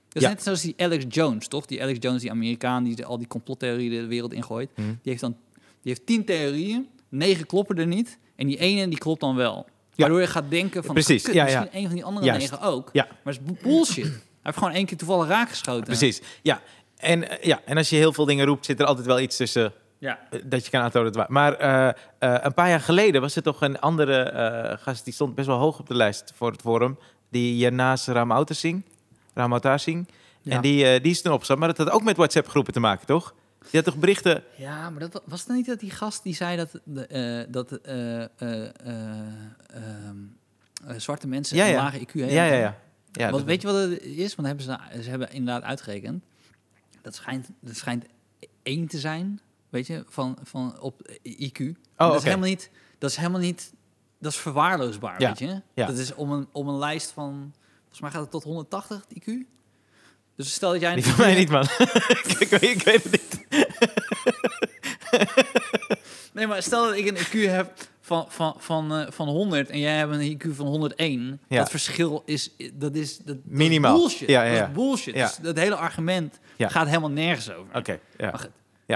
Dat is Ja. net zoals die Alex Jones, toch? Die Alex Jones, die Amerikaan, die al die complottheorieën de wereld ingooit. Hm. Die heeft dan die heeft tien theorieën, negen kloppen er niet. En die ene die klopt dan wel. Ja. Waardoor je gaat denken van, Precies, kut, ja, misschien een van die andere Juist. negen ook. Ja. Maar het is bullshit. Hij heeft gewoon één keer toevallig raakgeschoten. Precies. Ja. En, eh, ja. en als je heel veel dingen roept, zit er altijd wel iets tussen Ja. eh, dat je kan aantonen dat het. Maar eh, een paar jaar geleden was er toch een andere gast, die stond best wel hoog op de lijst voor het forum. Die Janaas Ramautersing. Ramautersing. Ja. En die, die is toen opgestapt. Maar dat had ook met WhatsApp-groepen te maken, toch? Die had toch berichten... Ja, maar dat, wa- was het niet dat die gast die zei dat, de, eh, dat eh, eh, eh, ehm, eh, zwarte mensen Ja, een lage IQ hebben? Ja, ja, ja. ja Want weet je wat het is? Want hebben ze, ze hebben inderdaad uitgerekend. Dat schijnt, dat schijnt één te zijn, weet je, van, van op IQ. Oh, dat, is helemaal niet, dat is helemaal niet... Dat is verwaarloosbaar, weet je. Dat is om een, om een lijst van... Volgens mij gaat het tot 180, het IQ. Dus stel dat jij... Die van mij niet, man. ik, weet, ik weet het niet. Nee, maar stel dat ik een IQ heb van, van, van, eh, van 100 en jij hebt een IQ van 101. Ja. Dat verschil is, dat is, dat, Minimaal. bullshit. Ja, ja, Dat is bullshit. Ja. Dus dat hele argument gaat helemaal nergens over. Oké, ja.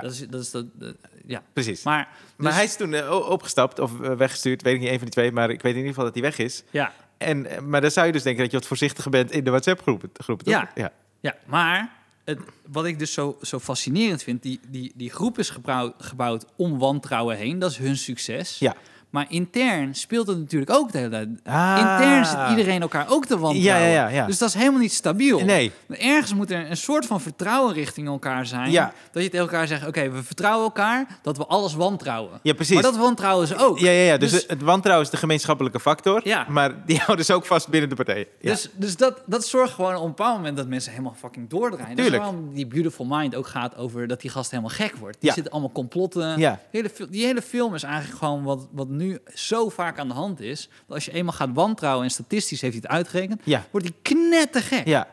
Dat is, dat is dat, dat- ja. Precies. Maar, Maar dus- hij is toen eh, opgestapt of eh, weggestuurd. Weet ik niet, een van die twee. Maar ik weet in ieder geval dat hij weg is. ja, En, maar dan zou je dus denken dat je wat voorzichtiger bent in de WhatsApp-groepen. groepen, toch? Ja. ja. Ja, maar het, wat ik dus zo, zo fascinerend vind, die, die, die groep is gebouwd, gebouwd om wantrouwen heen. Dat is hun succes. Ja. Maar intern speelt het natuurlijk ook de hele tijd. Ah. Intern zit iedereen elkaar ook te wantrouwen. Ja, ja, ja. Dus dat is helemaal niet stabiel. Nee. Ergens moet er een soort van vertrouwen richting elkaar zijn. Ja. Dat je tegen elkaar zegt, oké, we vertrouwen elkaar, dat we alles wantrouwen. Ja, precies. Maar dat wantrouwen ze ook. Ja, ja, ja. Dus, Dus- het wantrouwen is de gemeenschappelijke factor. Ja. Maar die houden ze ook vast binnen de partij. Dus, dus dat, dat zorgt gewoon op een bepaald moment dat mensen helemaal fucking doordraaien. Tuurlijk. waarom die Beautiful Mind ook gaat over dat die gast helemaal gek wordt. Die Ja. zitten allemaal complotten. Ja. Die, hele, die hele film is eigenlijk gewoon wat, wat nu zo vaak aan de hand is. Dat als je eenmaal gaat wantrouwen en statistisch heeft hij het uitgerekend, ja. wordt hij knettergek. Ja.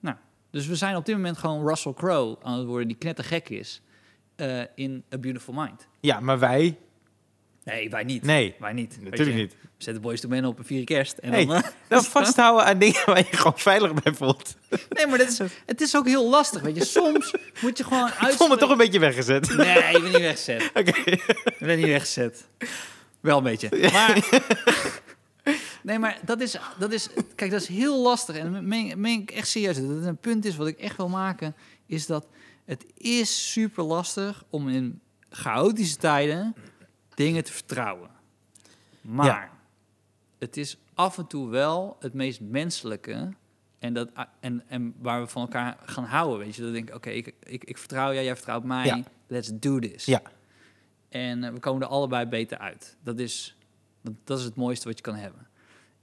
Nou, dus we zijn op dit moment gewoon Russell Crowe aan het worden die knettergek is eh, in A Beautiful Mind. ja, maar wij... Nee, wij niet. Nee, Wij niet. Natuurlijk je, niet. We zetten Boys to Men op een vierde kerst. En dan, eh, dan vasthouden aan dingen waar je gewoon veilig bij voelt. nee, maar dit is, het is ook heel lastig. Weet je, soms moet je gewoon Ik voel me toch een beetje weggezet. Nee, je bent niet weggezet. Oké. Je bent niet weggezet. Wel een beetje. Maar, nee, maar dat is, dat is... Kijk, dat is heel lastig. En meen, meen ik echt serieus. Dat het een punt is wat ik echt wil maken... is dat het is super lastig om in chaotische tijden dingen te vertrouwen. Maar Ja. het is af en toe wel het meest menselijke... En, dat, en, en waar we van elkaar gaan houden, weet je. Dat denk ik, oké, ik, ik, ik vertrouw jou, jij vertrouwt mij. Ja. Let's do this. Ja. En eh, we komen er allebei beter uit. Dat is, dat, dat is het mooiste wat je kan hebben.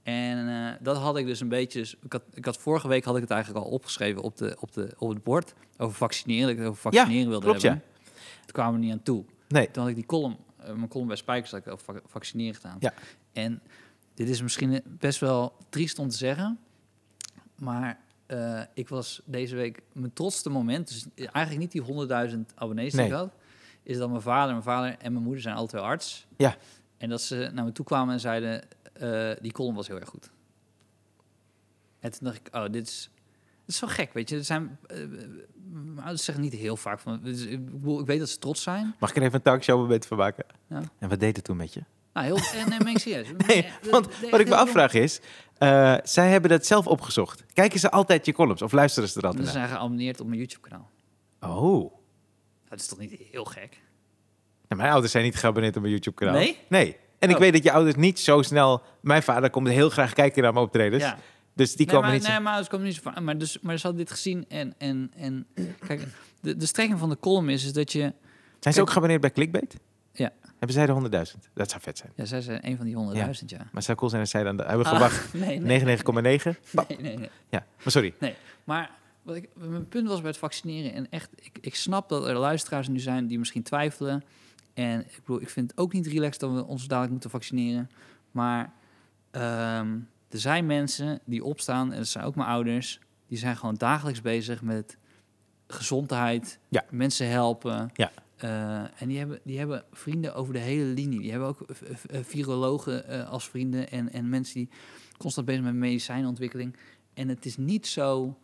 En eh, dat had ik dus een beetje... dus Ik had, ik had vorige week had ik het eigenlijk al opgeschreven op, de, op, de, op het bord. Over vaccineren, dat ik over vaccineren wilde klopt, hebben. Toen kwamen we er niet aan toe. Nee. Toen had ik die column, eh, mijn column bij Spijkers, had ik over vac- vaccineren gedaan. Ja. En dit is misschien best wel triest om te zeggen, maar eh, ik was deze week mijn trotste moment, dus eigenlijk niet die 100.000 abonnees die Nee. ik had, is dat mijn vader, mijn vader en mijn moeder zijn twee arts. Ja. En dat ze naar me toe kwamen en zeiden, eh, die column was heel erg goed. En toen dacht ik, oh, dit is, dit is zo gek, weet je. Er zijn, eh, ouders zeggen niet heel vaak van, dus ik, bedoel, ik weet dat ze trots zijn. Mag ik er even een talkshow moment van maken? Ja. En wat deed het toen met je? Nou, heel, en nee, meen ik serieus. Nee, Eh, want eh, wat ik me afvraag is, eh, zij hebben dat zelf opgezocht. Kijken ze altijd je columns of luisteren ze er Ze altijd naar? zijn geabonneerd op mijn YouTube-kanaal. Oh. Dat is toch niet heel gek? Nou, mijn ouders zijn niet geabonneerd op mijn YouTube-kanaal. Nee? Nee. En ik Oh. weet dat je ouders niet zo snel... Mijn vader komt heel graag kijken naar mijn optredens. ja. Dus die nee, komen maar, niet nee, maar ouders komen niet zo vaak. Maar, dus, maar ze hadden dit gezien en... en, en kijk, de, de strekking van de column is, is dat je... Zijn ze ook geabonneerd bij Clickbait? Ja. Hebben zij de 100.000? Dat zou vet zijn. Ja, zij zijn een van die honderdduizend, ja. Maar zou cool zijn als zij dan... de- hebben we Ah, gewacht. nee, nee. 99,9? Nee, nee, nee. Ja, maar sorry. Maar wat ik, mijn punt was bij het vaccineren. En echt, ik, ik snap dat er luisteraars nu zijn die misschien twijfelen. En ik bedoel, ik vind het ook niet relaxed dat we ons dadelijk moeten vaccineren. Maar ehm, er zijn mensen die opstaan, en dat zijn ook mijn ouders, die zijn gewoon dagelijks bezig met gezondheid, Ja. mensen helpen. Ja. Eh, en die hebben, die hebben vrienden over de hele linie. Die hebben ook eh, eh, virologen als vrienden en, en mensen die constant bezig zijn met medicijnontwikkeling. En het is niet zo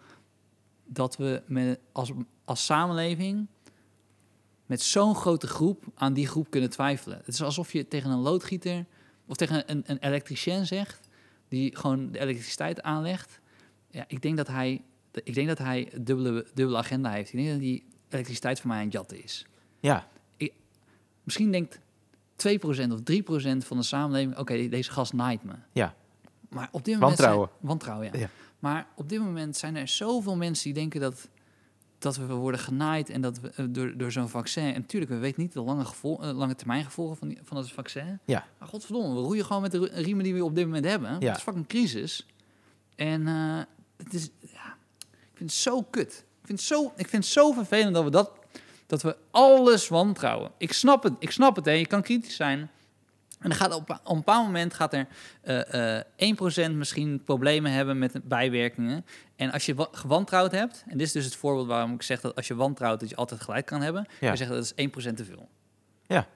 dat we met, als, als samenleving met zo'n grote groep aan die groep kunnen twijfelen. Het is alsof je tegen een loodgieter of tegen een, een elektricien zegt, die gewoon de elektriciteit aanlegt. Ja, ik denk dat hij, ik denk dat hij een dubbele, dubbele agenda heeft. Ik denk dat die elektriciteit voor mij aan het jatten is. Ja, Misschien denkt 2% of 3% van de samenleving, oké, deze gast naait me. ja. Maar op dit moment Wantrouwen. Zijn, wantrouwen, ja. Ja. Maar op dit moment zijn er zoveel mensen die denken dat, dat we worden genaaid en dat we, eh, door, door zo'n vaccin. En natuurlijk, we weten niet de lange, gevol, eh, lange termijn gevolgen van, die, van dat vaccin. Ja. Maar godverdomme, we roeien gewoon met de riemen die we op dit moment hebben. Ja. Het is fucking crisis. En eh, het is, ja, ik vind het zo kut. Ik vind het zo, ik vind het zo vervelend dat we dat, dat we alles wantrouwen. Ik snap het, ik snap het. Hè. Je kan kritisch zijn. En dan gaat op, op een bepaald moment gaat er eh eh 1% misschien problemen hebben met bijwerkingen. En als je wa- gewantrouwd hebt, en dit is dus het voorbeeld waarom ik zeg dat als je wantrouwt, dat je altijd gelijk kan hebben. Ja. Je zegt dat is 1% te veel. Ja.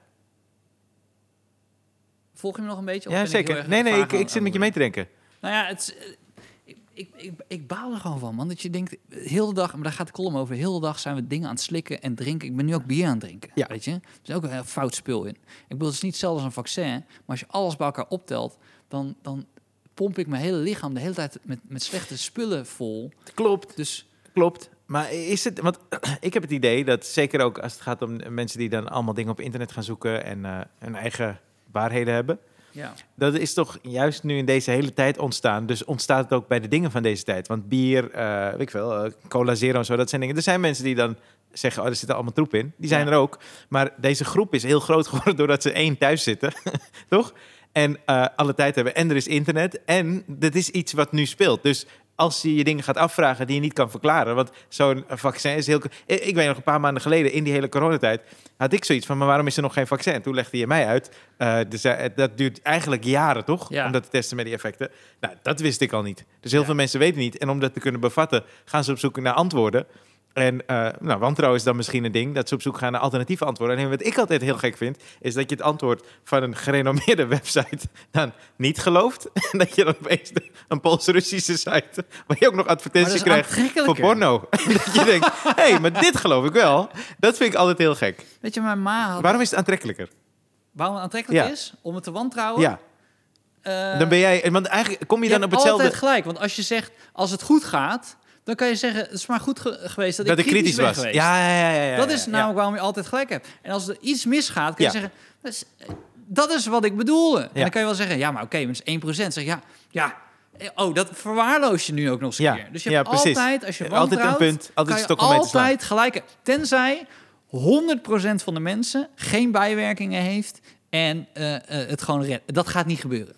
Volg je me nog een beetje? Ja, zeker. Nee, nee, ik, ik zit met je mee te denken. nou ja, het is, ik, ik, ik, baal er gewoon van, man. Dat je denkt, heel de dag, maar daar gaat de column over, heel de dag zijn we dingen aan het slikken en drinken. Ik ben nu ook bier aan het drinken, Ja. weet je. Er is ook een heel fout spul in. Ik bedoel, het is niet hetzelfde als een vaccin, maar als je alles bij elkaar optelt, dan, dan pomp ik mijn hele lichaam de hele tijd met, met slechte spullen vol. Klopt. Dus Klopt. Maar is het, want ik heb het idee dat zeker ook als het gaat om mensen die dan allemaal dingen op internet gaan zoeken en eh, hun eigen waarheden hebben, ja, dat is toch juist nu in deze hele tijd ontstaan. Dus ontstaat het ook bij de dingen van deze tijd. Want bier, eh weet ik veel, eh, cola zero en zo, dat zijn dingen. Er zijn mensen die dan zeggen, oh, er zit allemaal troep in. Die zijn Ja. er ook. Maar deze groep is heel groot geworden doordat ze één thuis zitten, toch? En eh, alle tijd hebben. En er is internet. En dat is iets wat nu speelt. Dus als je je dingen gaat afvragen die je niet kan verklaren. Want zo'n vaccin is heel... Ik weet nog een paar maanden geleden, in die hele coronatijd... had ik zoiets van, maar waarom is er nog geen vaccin? Toen legde je mij uit. eh, dus, eh, dat duurt eigenlijk jaren, toch? Ja. Om dat te testen met die effecten. Nou, dat wist ik al niet. Dus heel Ja. veel mensen weten niet. En om dat te kunnen bevatten, gaan ze op zoek naar antwoorden. En eh, nou, wantrouwen is dan misschien een ding, dat ze op zoek gaan naar alternatieve antwoorden. En wat ik altijd heel gek vind, is dat je het antwoord van een gerenommeerde website dan niet gelooft. En dat je dan opeens de- een Pools-Russische site, waar je ook nog advertenties krijgt voor porno. Dat je denkt, hé, hey, maar dit geloof ik wel. Dat vind ik altijd heel gek. weet je, mijn ma had, Waarom is het aantrekkelijker? waarom het aantrekkelijk Ja. is om het te wantrouwen. Ja, eh, dan ben jij, want eigenlijk kom je, Je dan op hetzelfde... altijd gelijk. Want als je zegt, als het goed gaat, dan kan je zeggen, het is maar goed ge- geweest dat, Dat ik kritisch ben was. geweest. Ja, ja, ja, ja, ja, dat is namelijk waarom je altijd gelijk hebt. En als er iets misgaat, kun je zeggen, dat is, dat is wat ik bedoelde. En dan kan je wel zeggen, ja, maar oké, maar het is 1%. Zeg ja, ja. Oh, dat verwaarloos je nu ook nog eens een Ja. keer. Dus je hebt precies. altijd, als je Altijd een punt, altijd kan je altijd gelijk. Tenzij 100% van de mensen geen bijwerkingen heeft en eh, eh, het gewoon redt. Dat gaat niet gebeuren.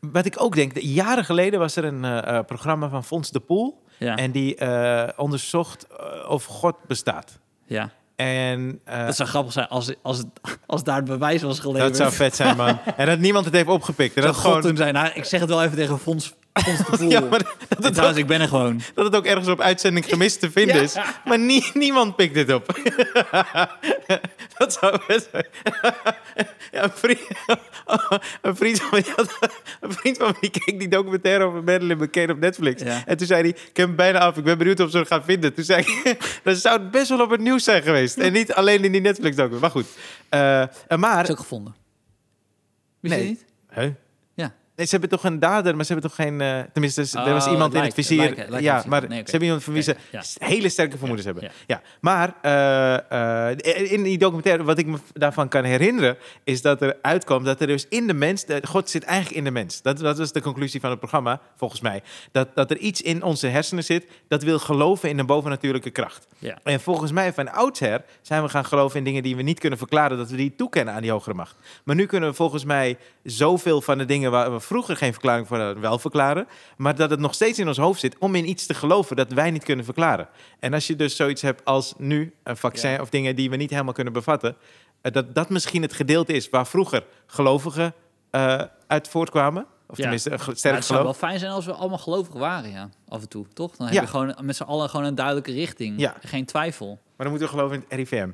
Wat ik ook denk, de- jaren geleden was er een eh, programma van Fons de Poel. Ja. En die eh, onderzocht eh, of God bestaat. ja. En eh, Dat zou grappig zijn als, als, het, als daar het bewijs was geleverd. dat zou vet zijn, man. en dat niemand het heeft opgepikt. En Dat dat, God gewoon, toen zei, nou, ik zeg het wel even tegen Fons, Ja, maar En trouwens, ik ben er gewoon. dat het ook ergens op uitzending gemist te vinden Ja. is. Maar nie- niemand pikt dit op. dat zou best zijn. ja, een, vriend, een, vriend van mij had- een vriend van mij keek die documentaire over Madeline McCain op Netflix. Ja. En toen zei hij, ik heb hem bijna af. Ik ben benieuwd of ze het gaan vinden. Toen zei ik, dan zou het best wel op het nieuws zijn geweest. En niet alleen in die Netflix-documentaire. Maar goed. Eh, maar... is ook gevonden. Wist je Nee. niet? Huh? Nee, ze hebben toch een dader, maar ze hebben toch geen... eh, tenminste, er Oh, was iemand het in het vizier. ja, maar. Nee, ze hebben iemand van wie ze ja. hele sterke vermoedens hebben. Ja. Maar eh, eh, in die documentaire, wat ik me daarvan kan herinneren... is dat er uitkwam dat er dus in de mens... de- God zit eigenlijk in de mens. Dat, dat was de conclusie van het programma, volgens mij. Dat, dat er iets in onze hersenen zit... dat wil geloven in een bovennatuurlijke kracht. Ja. En volgens mij van oudsher zijn we gaan geloven in dingen die we niet kunnen verklaren, dat we die toekennen aan die hogere macht. Maar nu kunnen we volgens mij zoveel van de dingen waar we vroeger geen verklaring voor hadden, wel verklaren. Maar dat het nog steeds in ons hoofd zit om in iets te geloven dat wij niet kunnen verklaren. En als je dus zoiets hebt als nu een vaccin Ja. of dingen die we niet helemaal kunnen bevatten, eh, dat dat misschien het gedeelte is waar vroeger gelovigen eh, uit voortkwamen. Of Ja. tenminste, een ge- Maar sterk het zou geloof. wel fijn zijn als we allemaal gelovig waren, ja. Af en toe, toch? Dan Ja. heb je gewoon met z'n allen gewoon een duidelijke richting. Ja. Geen twijfel. Maar dan moeten we geloven in het RIVM.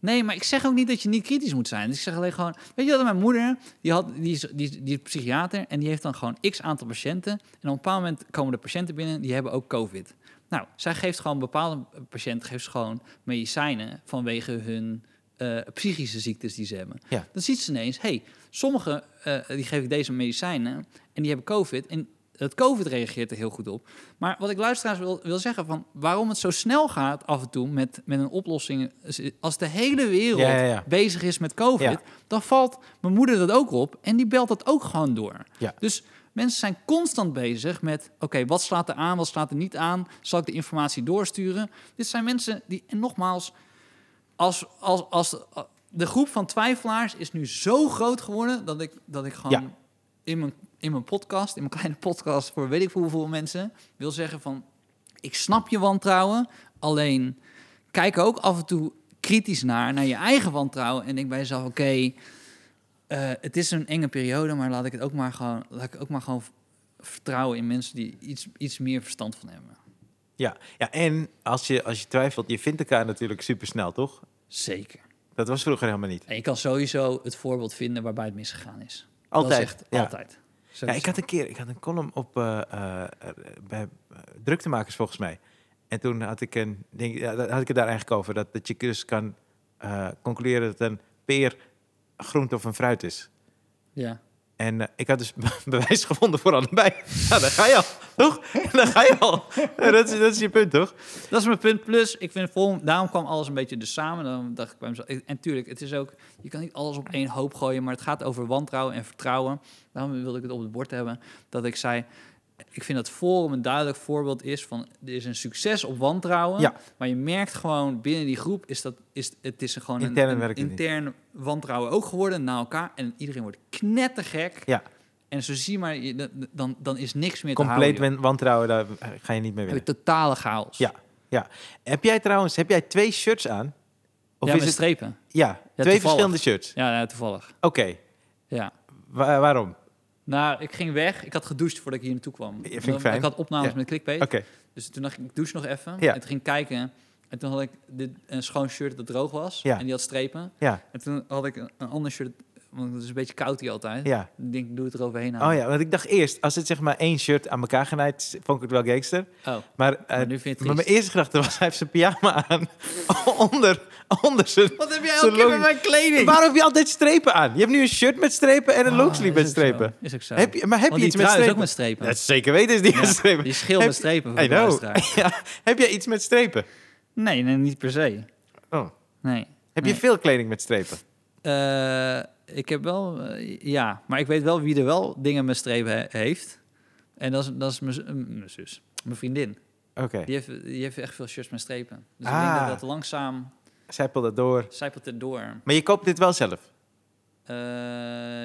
Nee, maar ik zeg ook niet dat je niet kritisch moet zijn. Dus ik zeg alleen gewoon... Weet je dat mijn moeder, die, had, die, is, die, die is psychiater... en die heeft dan gewoon x aantal patiënten. En op een bepaald moment komen de patiënten binnen... die hebben ook covid. Nou, zij geeft gewoon bepaalde patiënten... geeft gewoon medicijnen vanwege hun eh, psychische ziektes die ze hebben. Ja. Dan ziet ze ineens... hey, sommigen eh, die geef ik deze medicijnen... en die hebben covid... en het COVID reageert er heel goed op. Maar wat ik luisteraars wil, wil zeggen van waarom het zo snel gaat af en toe met, met een oplossing. Als de hele wereld Ja, ja, ja. bezig is met COVID, dan valt mijn moeder dat ook op en die belt dat ook gewoon door. Ja. Dus mensen zijn constant bezig met: oké, wat slaat er aan, wat slaat er niet aan? Zal ik de informatie doorsturen? Dit zijn mensen die, en nogmaals, als, als, als de groep van twijfelaars is nu zo groot geworden dat ik, dat ik gewoon in, mijn, in mijn podcast, in mijn kleine podcast voor weet ik veel hoeveel mensen, wil zeggen van ik snap je wantrouwen, alleen kijk ook af en toe kritisch naar, naar je eigen wantrouwen en denk bij jezelf, oké, eh, het is een enge periode, maar laat ik het ook maar gewoon, laat ik ook maar gewoon vertrouwen in mensen die iets, iets meer verstand van hebben. Ja, ja en als je, als je twijfelt, je vindt elkaar natuurlijk supersnel, toch? Zeker. Dat was vroeger helemaal niet. En je kan sowieso het voorbeeld vinden waarbij het misgegaan is. Altijd, echt ja. altijd. Ja, ik had een keer ik had een column op eh, eh, bij druktemakers volgens mij. En toen had ik een dat had ik het daar eigenlijk over dat, dat je dus kan concluderen dat een peer groente of een fruit is. Ja. En eh, ik had dus bewijs gevonden voor allebei. Ja, daar ga je al, toch? Daar ga je al. Dat, is, dat is je punt, toch? Dat is mijn punt. Plus, ik vind vol, daarom kwam alles een beetje dus samen. Dan dacht ik bij mezelf. En tuurlijk, het is ook. Je kan niet alles op één hoop gooien, maar het gaat over wantrouwen en vertrouwen. Daarom wilde ik het op het bord hebben. Dat ik zei. Ik vind dat Forum een duidelijk voorbeeld is van. Er is een succes op wantrouwen. Ja. Maar je merkt gewoon binnen die groep is dat. Is, het is gewoon een, Intern een niet. intern wantrouwen ook geworden naar elkaar. En iedereen wordt knettergek. Ja, En zo zie je maar, je- dan, dan is niks meer te compleet houden. wan- wantrouwen, daar ga je niet mee Heb winnen. totale chaos. Ja, ja. Heb jij trouwens, heb jij twee shirts aan? Of ja, is met het, strepen. ja, twee toevallig. verschillende shirts. Ja, ja toevallig. Oké, Ja. Wa- waarom? Nou, ik ging weg. Ik had gedoucht voordat ik hier naartoe kwam. Ja, vind ik fijn. Ik had opnames Ja. met clickbait. Dus toen dacht ik, ik douche nog even. Ja. En toen ging ik kijken. En toen had ik dit, een schoon shirt dat droog was. En die had strepen. En toen had ik een, een ander shirt, want het is een beetje koud hier altijd. ja. Ik denk, ik doe het eroverheen. Oh houden. ja, want ik dacht eerst, als het zeg maar één shirt aan elkaar genaaid, vond ik het wel gangster. Oh, Maar, eh, maar nu vind je het maar mijn eerste gedachte was, hij heeft zijn pyjama aan onder, onder zijn... Wat heb jij elke keer met mijn kleding? Waarom heb je altijd strepen aan? Je hebt nu een shirt met strepen en een Ah, longsleeve met zo. strepen. Is ook zo. Heb je, maar heb Want je iets met strepen? ook met strepen. Dat zeker weten is die Ja, met strepen. Die schil met strepen voor de. Ja, heb jij iets met strepen? Nee, nee, niet per se. Oh. Nee. Heb Nee. je veel kleding met strepen? Eh, ik heb wel, eh, ja, maar ik weet wel wie er wel dingen met strepen he- heeft. En dat is, dat is mijn, zus, mijn vriendin. Oké, Die heeft, die heeft echt veel shirts met strepen. Dus ik Ah. denk dat dat langzaam zijpel dat door. zijpelt het door. Maar je koopt dit wel zelf? Eh,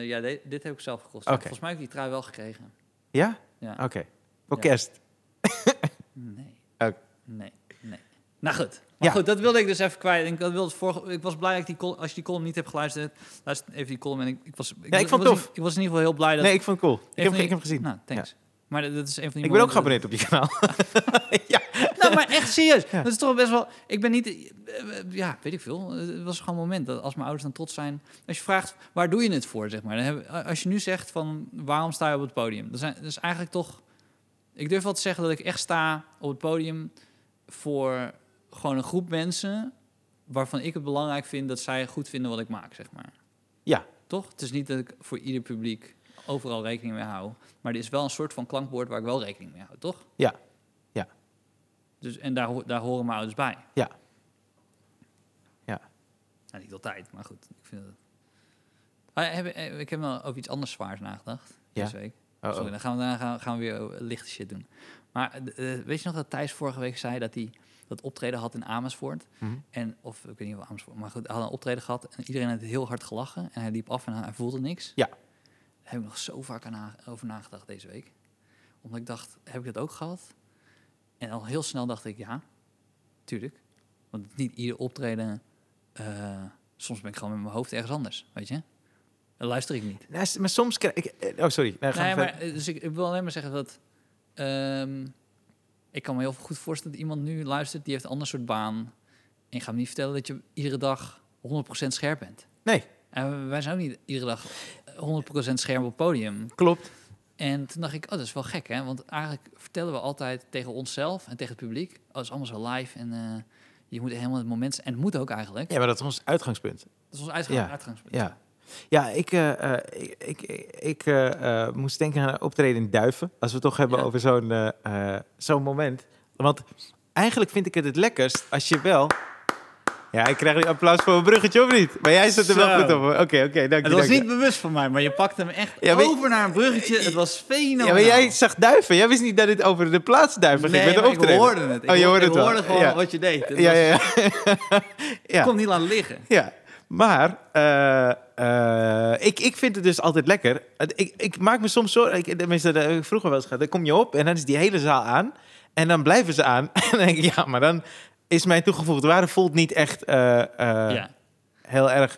ja, de- dit heb ik zelf gekost. Oké. Volgens mij heb ik die trui wel gekregen. Ja? Ja. Oké. Voor Ja. kerst? Nee, nee. Nou goed. Maar Ja. goed, dat wilde ik dus even kwijt. Ik, dat wilde vorige, ik was blij dat ik die als je die column niet hebt geluisterd, luister even die column. En ik, ik was, ik, Ja, ik vond was, tof. in- Ik was in ieder geval heel blij dat... Nee, ik vond het cool. Ik heb, ik heb gezien. Nou, thanks. Maar dat dat is een van die Ik ben ook geabonneerd op je kanaal. ja. Nou, maar echt serieus. Ja. Dat is toch best wel... Ik ben niet... eh, Ja, weet ik veel. Het was gewoon een moment dat als mijn ouders dan trots zijn... Als je vraagt, waar doe je het voor, zeg maar. Dan hebben, als je nu zegt van, waarom sta je op het podium? Dat, zijn, dat is eigenlijk toch... Ik durf wel te zeggen dat ik echt sta op het podium... voor gewoon een groep mensen... waarvan ik het belangrijk vind dat zij goed vinden wat ik maak, zeg maar. Ja. Toch? Het is niet dat ik voor ieder publiek overal rekening mee hou. Maar er is wel een soort van klankbord waar ik wel rekening mee hou, toch? Ja. Ja. Dus, en daar, daar horen mijn ouders bij. Ja. Ja. Nou, niet altijd, maar goed. Ik, vind het... Ah, heb, eh, ik heb wel over iets anders zwaars nagedacht Ja? deze week. Oh. Sorry, dan gaan we, dan gaan, gaan we weer lichte shit doen. Maar eh, eh, weet je nog dat Thijs vorige week zei dat hij dat optreden had in Amersfoort? Mhm. En, of ik weet niet of Amersfoort, maar goed, hij had een optreden gehad en iedereen had heel hard gelachen. En hij liep af en hij voelde niks. Ja. Daar heb ik nog zo vaak aan over nagedacht deze week. Omdat ik dacht, heb ik dat ook gehad? En al heel snel dacht ik, ja, tuurlijk. Want niet ieder optreden... eh, soms ben ik gewoon met mijn hoofd ergens anders, weet je? Dan luister ik niet. S- maar soms krijg ik... eh, Oh, sorry. Nee, Nee, maar, eh, dus ik, ik wil alleen maar zeggen dat... ehm, ik kan me heel goed voorstellen dat iemand nu luistert... die heeft een ander soort baan. En je gaat me niet vertellen dat je iedere dag 100% scherp bent. Nee, En wij zijn ook niet iedere dag 100% scherp op het podium. klopt. En toen dacht ik, oh, dat is wel gek, hè? Want eigenlijk vertellen we altijd tegen onszelf en tegen het publiek... oh, het is allemaal zo live en eh, je moet helemaal het moment... En het moet ook eigenlijk. Ja, maar dat is ons uitgangspunt. Dat is ons uitgang, Ja. uitgangspunt. Ja, ja ik, eh, ik, ik, ik eh, moest denken aan een optreden in Duiven. Als we het toch hebben Ja. over zo'n zo'n moment. Want eigenlijk vind ik het het lekkerst als je wel... Ja, ik krijg nu applaus voor een bruggetje, of niet? Maar jij zet er wel goed op. Oké, oké, dank je. Het was niet bewust van mij, maar je pakte hem echt Ja, over naar een bruggetje. Het was fenomenaal. Ja, maar jij zag Duiven. Jij wist niet dat dit over de plaats Duiven ging Nee, met de ik hoorde het. Ik, oh, je hoorde, ik het hoorde gewoon ja. wat je deed. Het Ja, ja, ja. Ik kon niet laten liggen. Ja, maar eh, ik, ik vind het dus altijd lekker. Ik, ik maak me soms zo... Ik, tenminste, ik vroeger wel eens gehad. Dan kom je op en dan is die hele zaal aan. En dan blijven ze aan. En dan denk ik, ja, maar dan is mijn toegevoegde waarde voelt niet echt eh, eh, ja. heel erg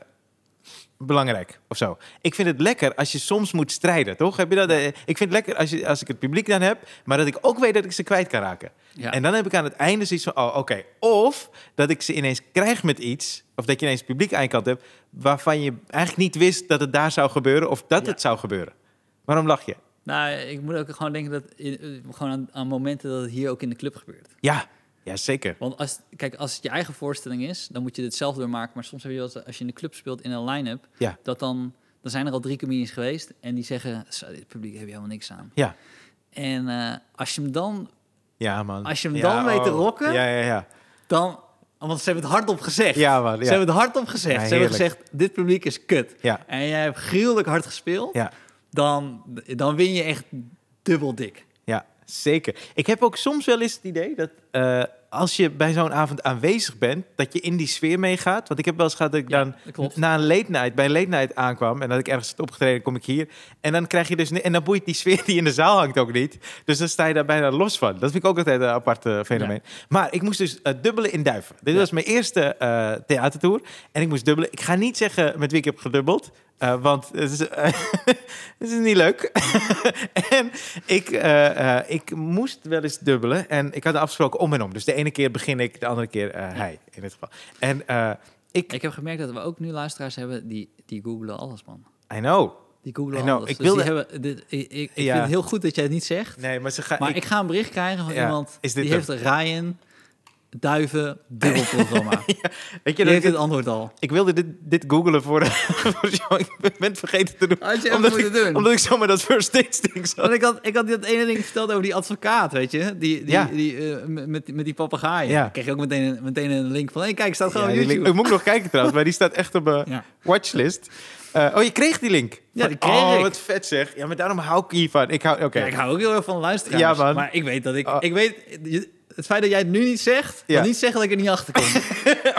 belangrijk of zo. Ik vind het lekker als je soms moet strijden, toch? Heb je dat? eh, Ik vind het lekker als, je, als ik het publiek dan heb, maar dat ik ook weet dat ik ze kwijt kan raken. Ja. En dan heb ik aan het einde zoiets van, oh, oké. Of dat ik ze ineens krijg met iets, of dat je ineens publiek aan je kant hebt, waarvan je eigenlijk niet wist dat het daar zou gebeuren, of dat Ja. het zou gebeuren. Waarom lach je? Nou, ik moet ook gewoon denken dat in- eh, gewoon aan, aan momenten dat het hier ook in de club gebeurt. Ja, ja zeker. Want als, kijk, als het je eigen voorstelling is, dan moet je het zelf doormaken. Maar soms heb je wel als je in de club speelt in een line-up, Ja. dat dan, dan zijn er al drie comedians geweest en die zeggen, "Zo, dit publiek heb je helemaal niks aan. Ja. En eh, als je hem dan, Ja, man. Als je hem Ja, dan weet te oh. rocken, Ja, ja, ja. dan, want ze hebben het hardop gezegd. Ja, man. Ze hebben het hardop gezegd. Ja, ze hebben gezegd, dit publiek is kut. Ja. En jij hebt gruwelijk hard gespeeld. Ja. Dan, dan win je echt dubbel dik. Zeker. Ik heb ook soms wel eens het idee dat eh, als je bij zo'n avond aanwezig bent, dat je in die sfeer meegaat. Want ik heb wel eens gehad dat ik Ja, dan dat na een late night, bij een late night aankwam en dat ik ergens had opgetreden, kom ik hier. En dan krijg je dus, en dan boeit die sfeer die in de zaal hangt ook niet. Dus dan sta je daar bijna los van. Dat vind ik ook altijd een apart eh, fenomeen. Maar ik moest dus eh, dubbelen in Duiven. Dit Ja. was mijn eerste theatertour. En ik moest dubbelen. Ik ga niet zeggen met wie ik heb gedubbeld. Eh, want het is, het is niet leuk. en ik, eh, eh, ik moest wel eens dubbelen. En ik had afgesproken om en om. Dus de ene keer begin ik, de andere keer hij in dit geval. En ik, Ik heb gemerkt dat we ook nu luisteraars hebben die, die googelen alles, man. I know. Die I know. alles. Ik Dus wilde- hebben, dit, ik ik, ik Ja. vind het heel goed dat jij het niet zegt. Nee, maar ze gaan. Maar ik- ik, ga een bericht krijgen van Ja, iemand is dit die heeft Ryan Duiven dubbelprogramma. weet je, dat heeft ik, het antwoord al. ik wilde dit, dit googelen voor, voor show. Ik ben het vergeten te doen. Had je even omdat, moeten ik, doen. omdat ik zomaar dat first date ding zat. Want ik had, ik had dat ene ding verteld over die advocaat, weet je? Die, die, Ja. die, eh, met- met, die papegaaien. Ja. Kreeg je ook meteen, een- meteen een link van... Hé, kijk, staat gewoon Ja, op YouTube. link- ik moet nog kijken trouwens, maar die staat echt op mijn Ja. watchlist. Eh, oh, je kreeg die link? Ja, die kreeg oh, ik. wat vet zeg. Ja, maar daarom hou ik hiervan. Ik hou, oké. Ja, ik hou ook heel erg van luisteren. Ja, man. Maar ik weet dat ik... Oh. Ik weet... het feit dat jij het nu niet zegt, Ja. wil niet zeggen dat ik er niet achter kom.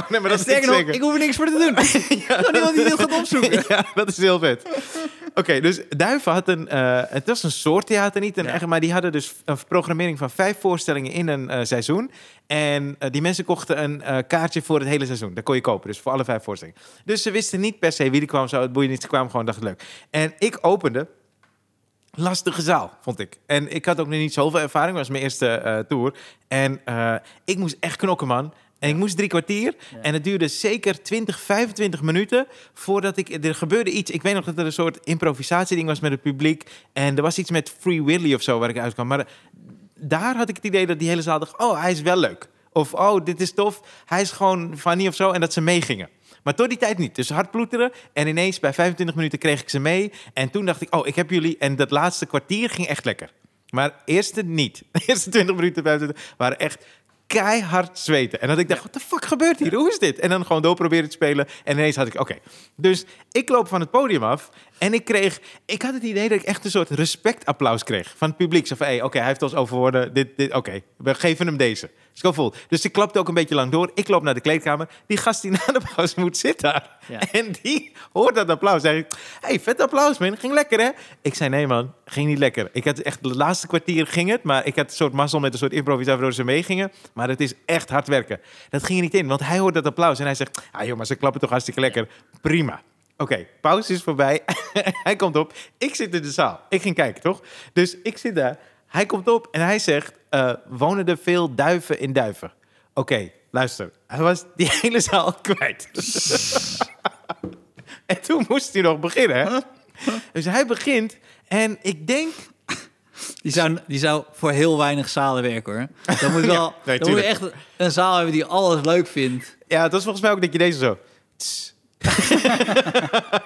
Oh, nee, maar dat Sterker nog, ik hoef er niks voor te doen. Gewoon iemand die dit gaat opzoeken. ja, dat is heel vet. Oké, dus Duiven had een... eh, het was een soort theater, niet een Ja. echt... Maar die hadden dus een programmering van vijf voorstellingen in een eh, seizoen. En eh, die mensen kochten een kaartje voor het hele seizoen. Dat kon je kopen, dus voor alle vijf voorstellingen. Dus ze wisten niet per se wie er kwam. Zo, het boeide niet, ze kwamen gewoon, dacht het leuk. En ik opende... Lastige zaal, vond ik. En ik had ook nog niet zoveel ervaring. Het was mijn eerste eh, tour. En eh, ik moest echt knokken, man. En ik moest drie kwartier. Ja. En het duurde zeker 20, 25 minuten voordat ik... Er gebeurde iets. Ik weet nog dat er een soort improvisatieding was met het publiek. En er was iets met Free Willy of zo waar ik uitkwam. Maar eh, daar had ik het idee dat die hele zaal dacht... Oh, hij is wel leuk. Of, oh, dit is tof. Hij is gewoon funny of zo. En dat ze meegingen. Maar tot die tijd niet. Dus hard ploeteren. En ineens bij 25 minuten kreeg ik ze mee. En toen dacht ik, oh, ik heb jullie... En dat laatste kwartier ging echt lekker. Maar eerste niet. De eerste 20 minuten, 25 waren echt keihard zweten. En dat ik dacht, wat de fuck gebeurt hier? Hoe is dit? En dan gewoon door proberen te spelen. En ineens had ik, oké. Dus ik loop van het podium af. En ik kreeg, ik had het idee dat ik echt een soort respectapplaus kreeg van het publiek. Zo van, hey, oké, hij heeft ons overwonnen. Dit, dit, oké, we geven hem deze. Gewoon vol. Dus ik klapte ook een beetje lang door. Ik loop naar de kleedkamer. Die gast die na de pauze moet zit daar. Ja. En die hoort dat applaus. Zeg ik, hey, vet applaus, man. Ging lekker, hè? Ik zei, nee, man. Ging niet lekker. Ik had echt, de laatste kwartier ging het. Maar ik had een soort mazzel met een soort improvisatie waardoor ze meegingen. Maar het is echt hard werken. Dat ging er niet in, want hij hoort dat applaus. En hij zegt, ah joh, maar ze klappen toch hartstikke lekker. Prima. Oké, pauze is voorbij. hij komt op. Ik zit in de zaal. Ik ging kijken, toch? Dus ik zit daar. Hij komt op en hij zegt, eh, wonen er veel duiven in duiven? Oké, luister. Hij was die hele zaal kwijt. en toen moest hij nog beginnen? Dus hij begint en ik denk... Die zou, die zou voor heel weinig zalen werken hoor. Dan moet je wel nee, dan moet je echt een zaal hebben die alles leuk vindt. Ja, het was volgens mij ook dat je deze zo...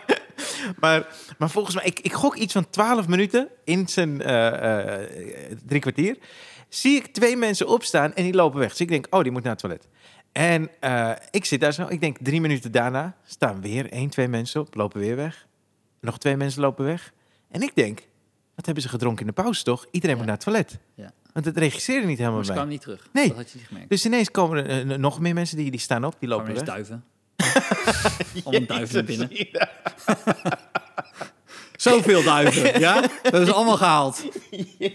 Maar, maar volgens mij, ik, ik gok iets van 12 minuten in zijn eh, eh, drie kwartier. Zie ik twee mensen opstaan en die lopen weg. Dus ik denk, oh, die moet naar het toilet. En eh, ik zit daar zo. Ik denk drie minuten daarna staan weer één, twee mensen op, lopen weer weg. Nog twee mensen lopen weg. En ik denk, wat hebben ze gedronken in de pauze toch? Iedereen Ja. moet naar het toilet. Ja. Want het regisseerde niet helemaal Maar ze bij. kwamen niet terug. Nee. Dat had je niet gemerkt. Dus ineens komen er nog meer mensen die, die staan op, die lopen weg. duiven. Allemaal duiven binnen. Zoveel duiven, ja? Dat hebben ze allemaal gehaald.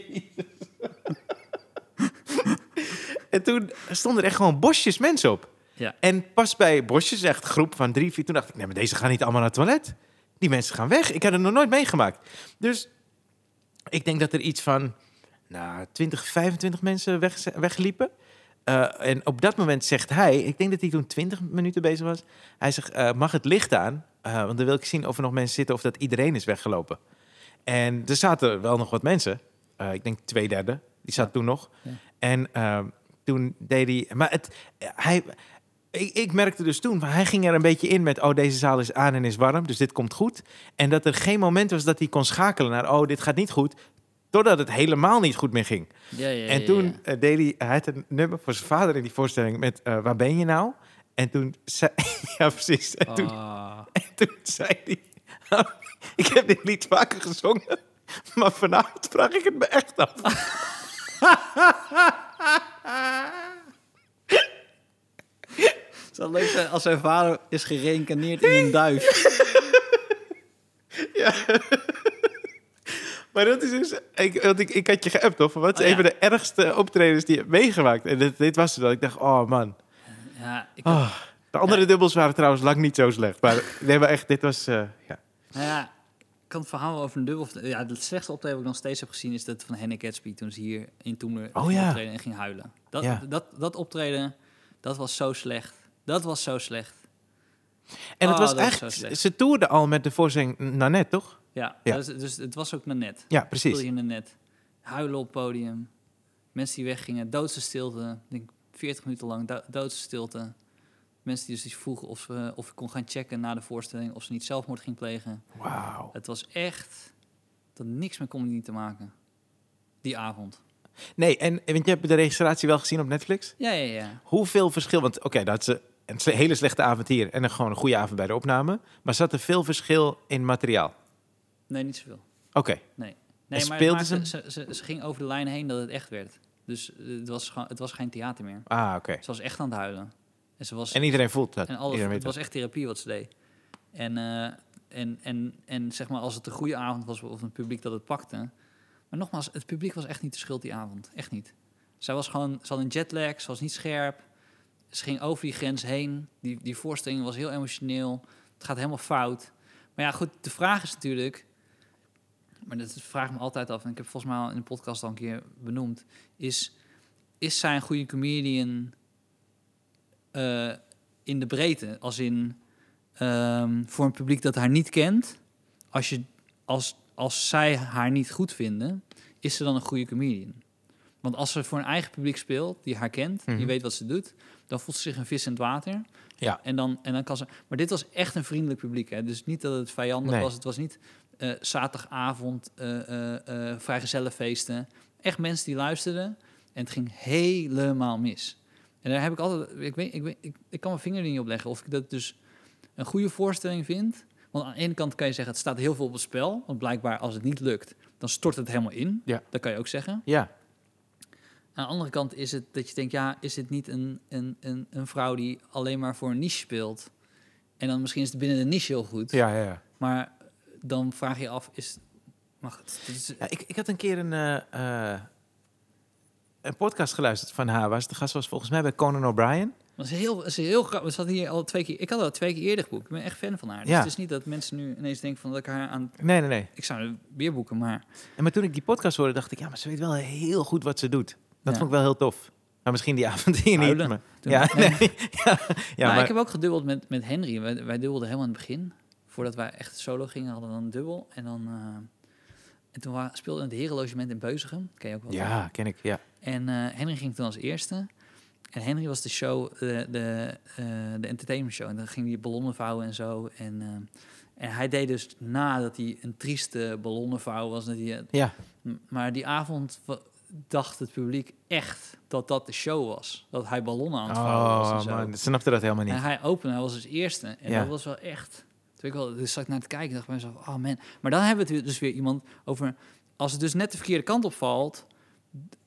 En toen stonden er echt gewoon bosjes mensen op. Ja. En pas bij bosjes, echt groep van drie, vier, toen dacht ik, nee, maar deze gaan niet allemaal naar het toilet. Die mensen gaan weg. Ik had het nog nooit meegemaakt. Dus ik denk dat er iets van, nou, 20, 25 mensen weg, wegliepen. Eh, en op dat moment zegt hij, ik denk dat hij toen 20 minuten bezig was. Hij zegt, eh, mag het licht aan? Eh, want dan wil ik zien of er nog mensen zitten of dat iedereen is weggelopen. En er zaten wel nog wat mensen. Ik denk twee derde. Die zat toen nog. Ja. En ehm, toen deed hij... Maar het, hij... Ik, ik merkte dus toen, hij ging er een beetje in met... oh, deze zaal is aan en is warm, dus dit komt goed. En dat er geen moment was dat hij kon schakelen naar... oh, dit gaat niet goed, totdat het helemaal niet goed meer ging. Ja, ja, En toen ja. eh, deed hij... Hij had een nummer voor zijn vader in die voorstelling met... eh, waar ben je nou? En toen zei... ja, precies. En toen, Ah. en toen zei hij... "Nou, ik heb dit lied vaker gezongen... maar vanavond vraag ik het me echt af. Het zou leuk zijn als zijn vader is gereïncarneerd in een duif. Maar dat is dus... Ik, want ik, ik had je geappt, toch? Van Wat is Oh, een van ja. de ergste optredens die je hebt meegemaakt? En dit, dit was het wel. Ik dacht, oh man. Ja, ik, Oh. De andere dubbels waren trouwens lang niet zo slecht. Maar nee, maar echt, dit was... eh, ja. nou ja, ik kan het verhaal over een dubbel... Ja, het slechtste optreden wat ik nog steeds heb gezien... is dat van Henny Gatsby toen ze hier in Toemler Oh, ja. optreden en ging huilen. Dat, dat, dat optreden, dat was zo slecht. Dat was zo slecht. En het Oh, was dat echt... Ze toerden al met de voorstelling Nanette, toch? Ja, Ja. Dus, dus het was ook net. Ja, precies. Je net. Huilen op het podium. Mensen die weggingen. Doodse stilte. Ik denk 40 minuten lang do- doodse stilte. Mensen die dus vroegen of, ze, of ik kon gaan checken na de voorstelling... of ze niet zelfmoord ging plegen. Wauw. Het was echt... Dat niks met comedy te maken. Die avond. Nee, en want je hebt de registratie wel gezien op Netflix. Ja, ja, ja. Hoeveel verschil... Want oké, dat is een hele slechte avond hier... en dan gewoon een goede avond bij de opname. Maar zat er veel verschil in materiaal? Nee, niet zoveel. Oké. Nee. En Nee, maar speelden het ze ze, ze, ze ging over de lijn heen dat het echt werd. Dus eh, het was, het was geen theater meer. Ah, oké. Ze was echt aan het huilen. En, ze was, En iedereen voelt dat. en alle, iedereen het was echt therapie wat ze deed. En, eh, en, en, en zeg maar, als het een goede avond was of een publiek dat het pakte. Maar nogmaals, het publiek was echt niet de schuld die avond. Echt niet. Zij was gewoon, ze had een jetlag, ze was niet scherp. Ze ging over die grens heen. Die, die voorstelling was heel emotioneel. Het gaat helemaal fout. Maar ja, goed, de vraag is natuurlijk... Maar dat vraag ik me altijd af. En ik heb volgens mij al in de podcast al een keer benoemd. Is, is zij een goede comedian eh, in de breedte? Als in ehm, voor een publiek dat haar niet kent. Als, je, als, als zij haar niet goed vinden, is ze dan een goede comedian? Want als ze voor een eigen publiek speelt, die haar kent, Mhm. die weet wat ze doet, dan voelt ze zich een vis in het water. Ja. En dan, en dan kan ze. Maar dit was echt een vriendelijk publiek. Hè? Dus niet dat het vijandig Nee. was. Het was niet eh, zaterdagavond, eh, vrijgezellenfeesten. Echt mensen die luisterden. En het ging helemaal mis. En daar heb ik altijd. Ik, weet, ik, weet, ik, ik kan mijn vinger er niet op leggen of ik dat dus een goede voorstelling vind. Want aan de ene kant kan je zeggen, het staat heel veel op het spel. Want blijkbaar, als het niet lukt, dan stort het helemaal in. Ja. Dat kan je ook zeggen. Ja, Aan de andere kant is het dat je denkt, ja, is dit niet een, een, een, een vrouw die alleen maar voor een niche speelt? En dan misschien is het binnen de niche heel goed. ja, ja. ja. Maar dan vraag je af, is... Mag het? Ja, ik, ik had een keer een, eh, eh, een podcast geluisterd van haar. Was de gast was volgens mij bij Conan O'Brien. Dat is heel, dat is heel grappig. We zaten hier al twee keer. Ik had al twee keer eerder geboekt. Ik ben echt fan van haar. Dus Ja. het is niet dat mensen nu ineens denken van dat ik haar aan. Nee, nee, nee. Ik zou weer boeken, maar En maar toen ik die podcast hoorde, dacht ik, ja, maar ze weet wel heel goed wat ze doet. Dat Ja. vond ik wel heel tof. Maar misschien die avond hier niet. Maar, ja, nee. ja, ja, maar, maar, ik heb ook gedubbeld met, met Henry. Wij, wij dubbelden helemaal in het begin. Voordat wij echt solo gingen, hadden we dan een dubbel. En, dan, eh, en toen in het herenlogement in Beuzegem. Ken je ook wel. ja, ken ik. Ja. En eh, Henry ging toen als eerste. En Henry was de show, de, de, eh, de entertainment show. En dan ging hij ballonnen vouwen en zo. En, en hij deed dus nadat hij een trieste ballonnenvouw was. Dat hij, ja. Maar die avond dacht het publiek echt dat dat de show was. Dat hij ballonnen aan het vouwen was en Oh, zo. man. Ik snapte dat helemaal niet. En hij opende, hij was dus eerste. En Ja. dat was wel echt... Ik wel, dus zat ik naar te kijken en dacht bij mezelf, oh man. Maar dan hebben we het dus weer iemand over... Als het dus net de verkeerde kant op valt...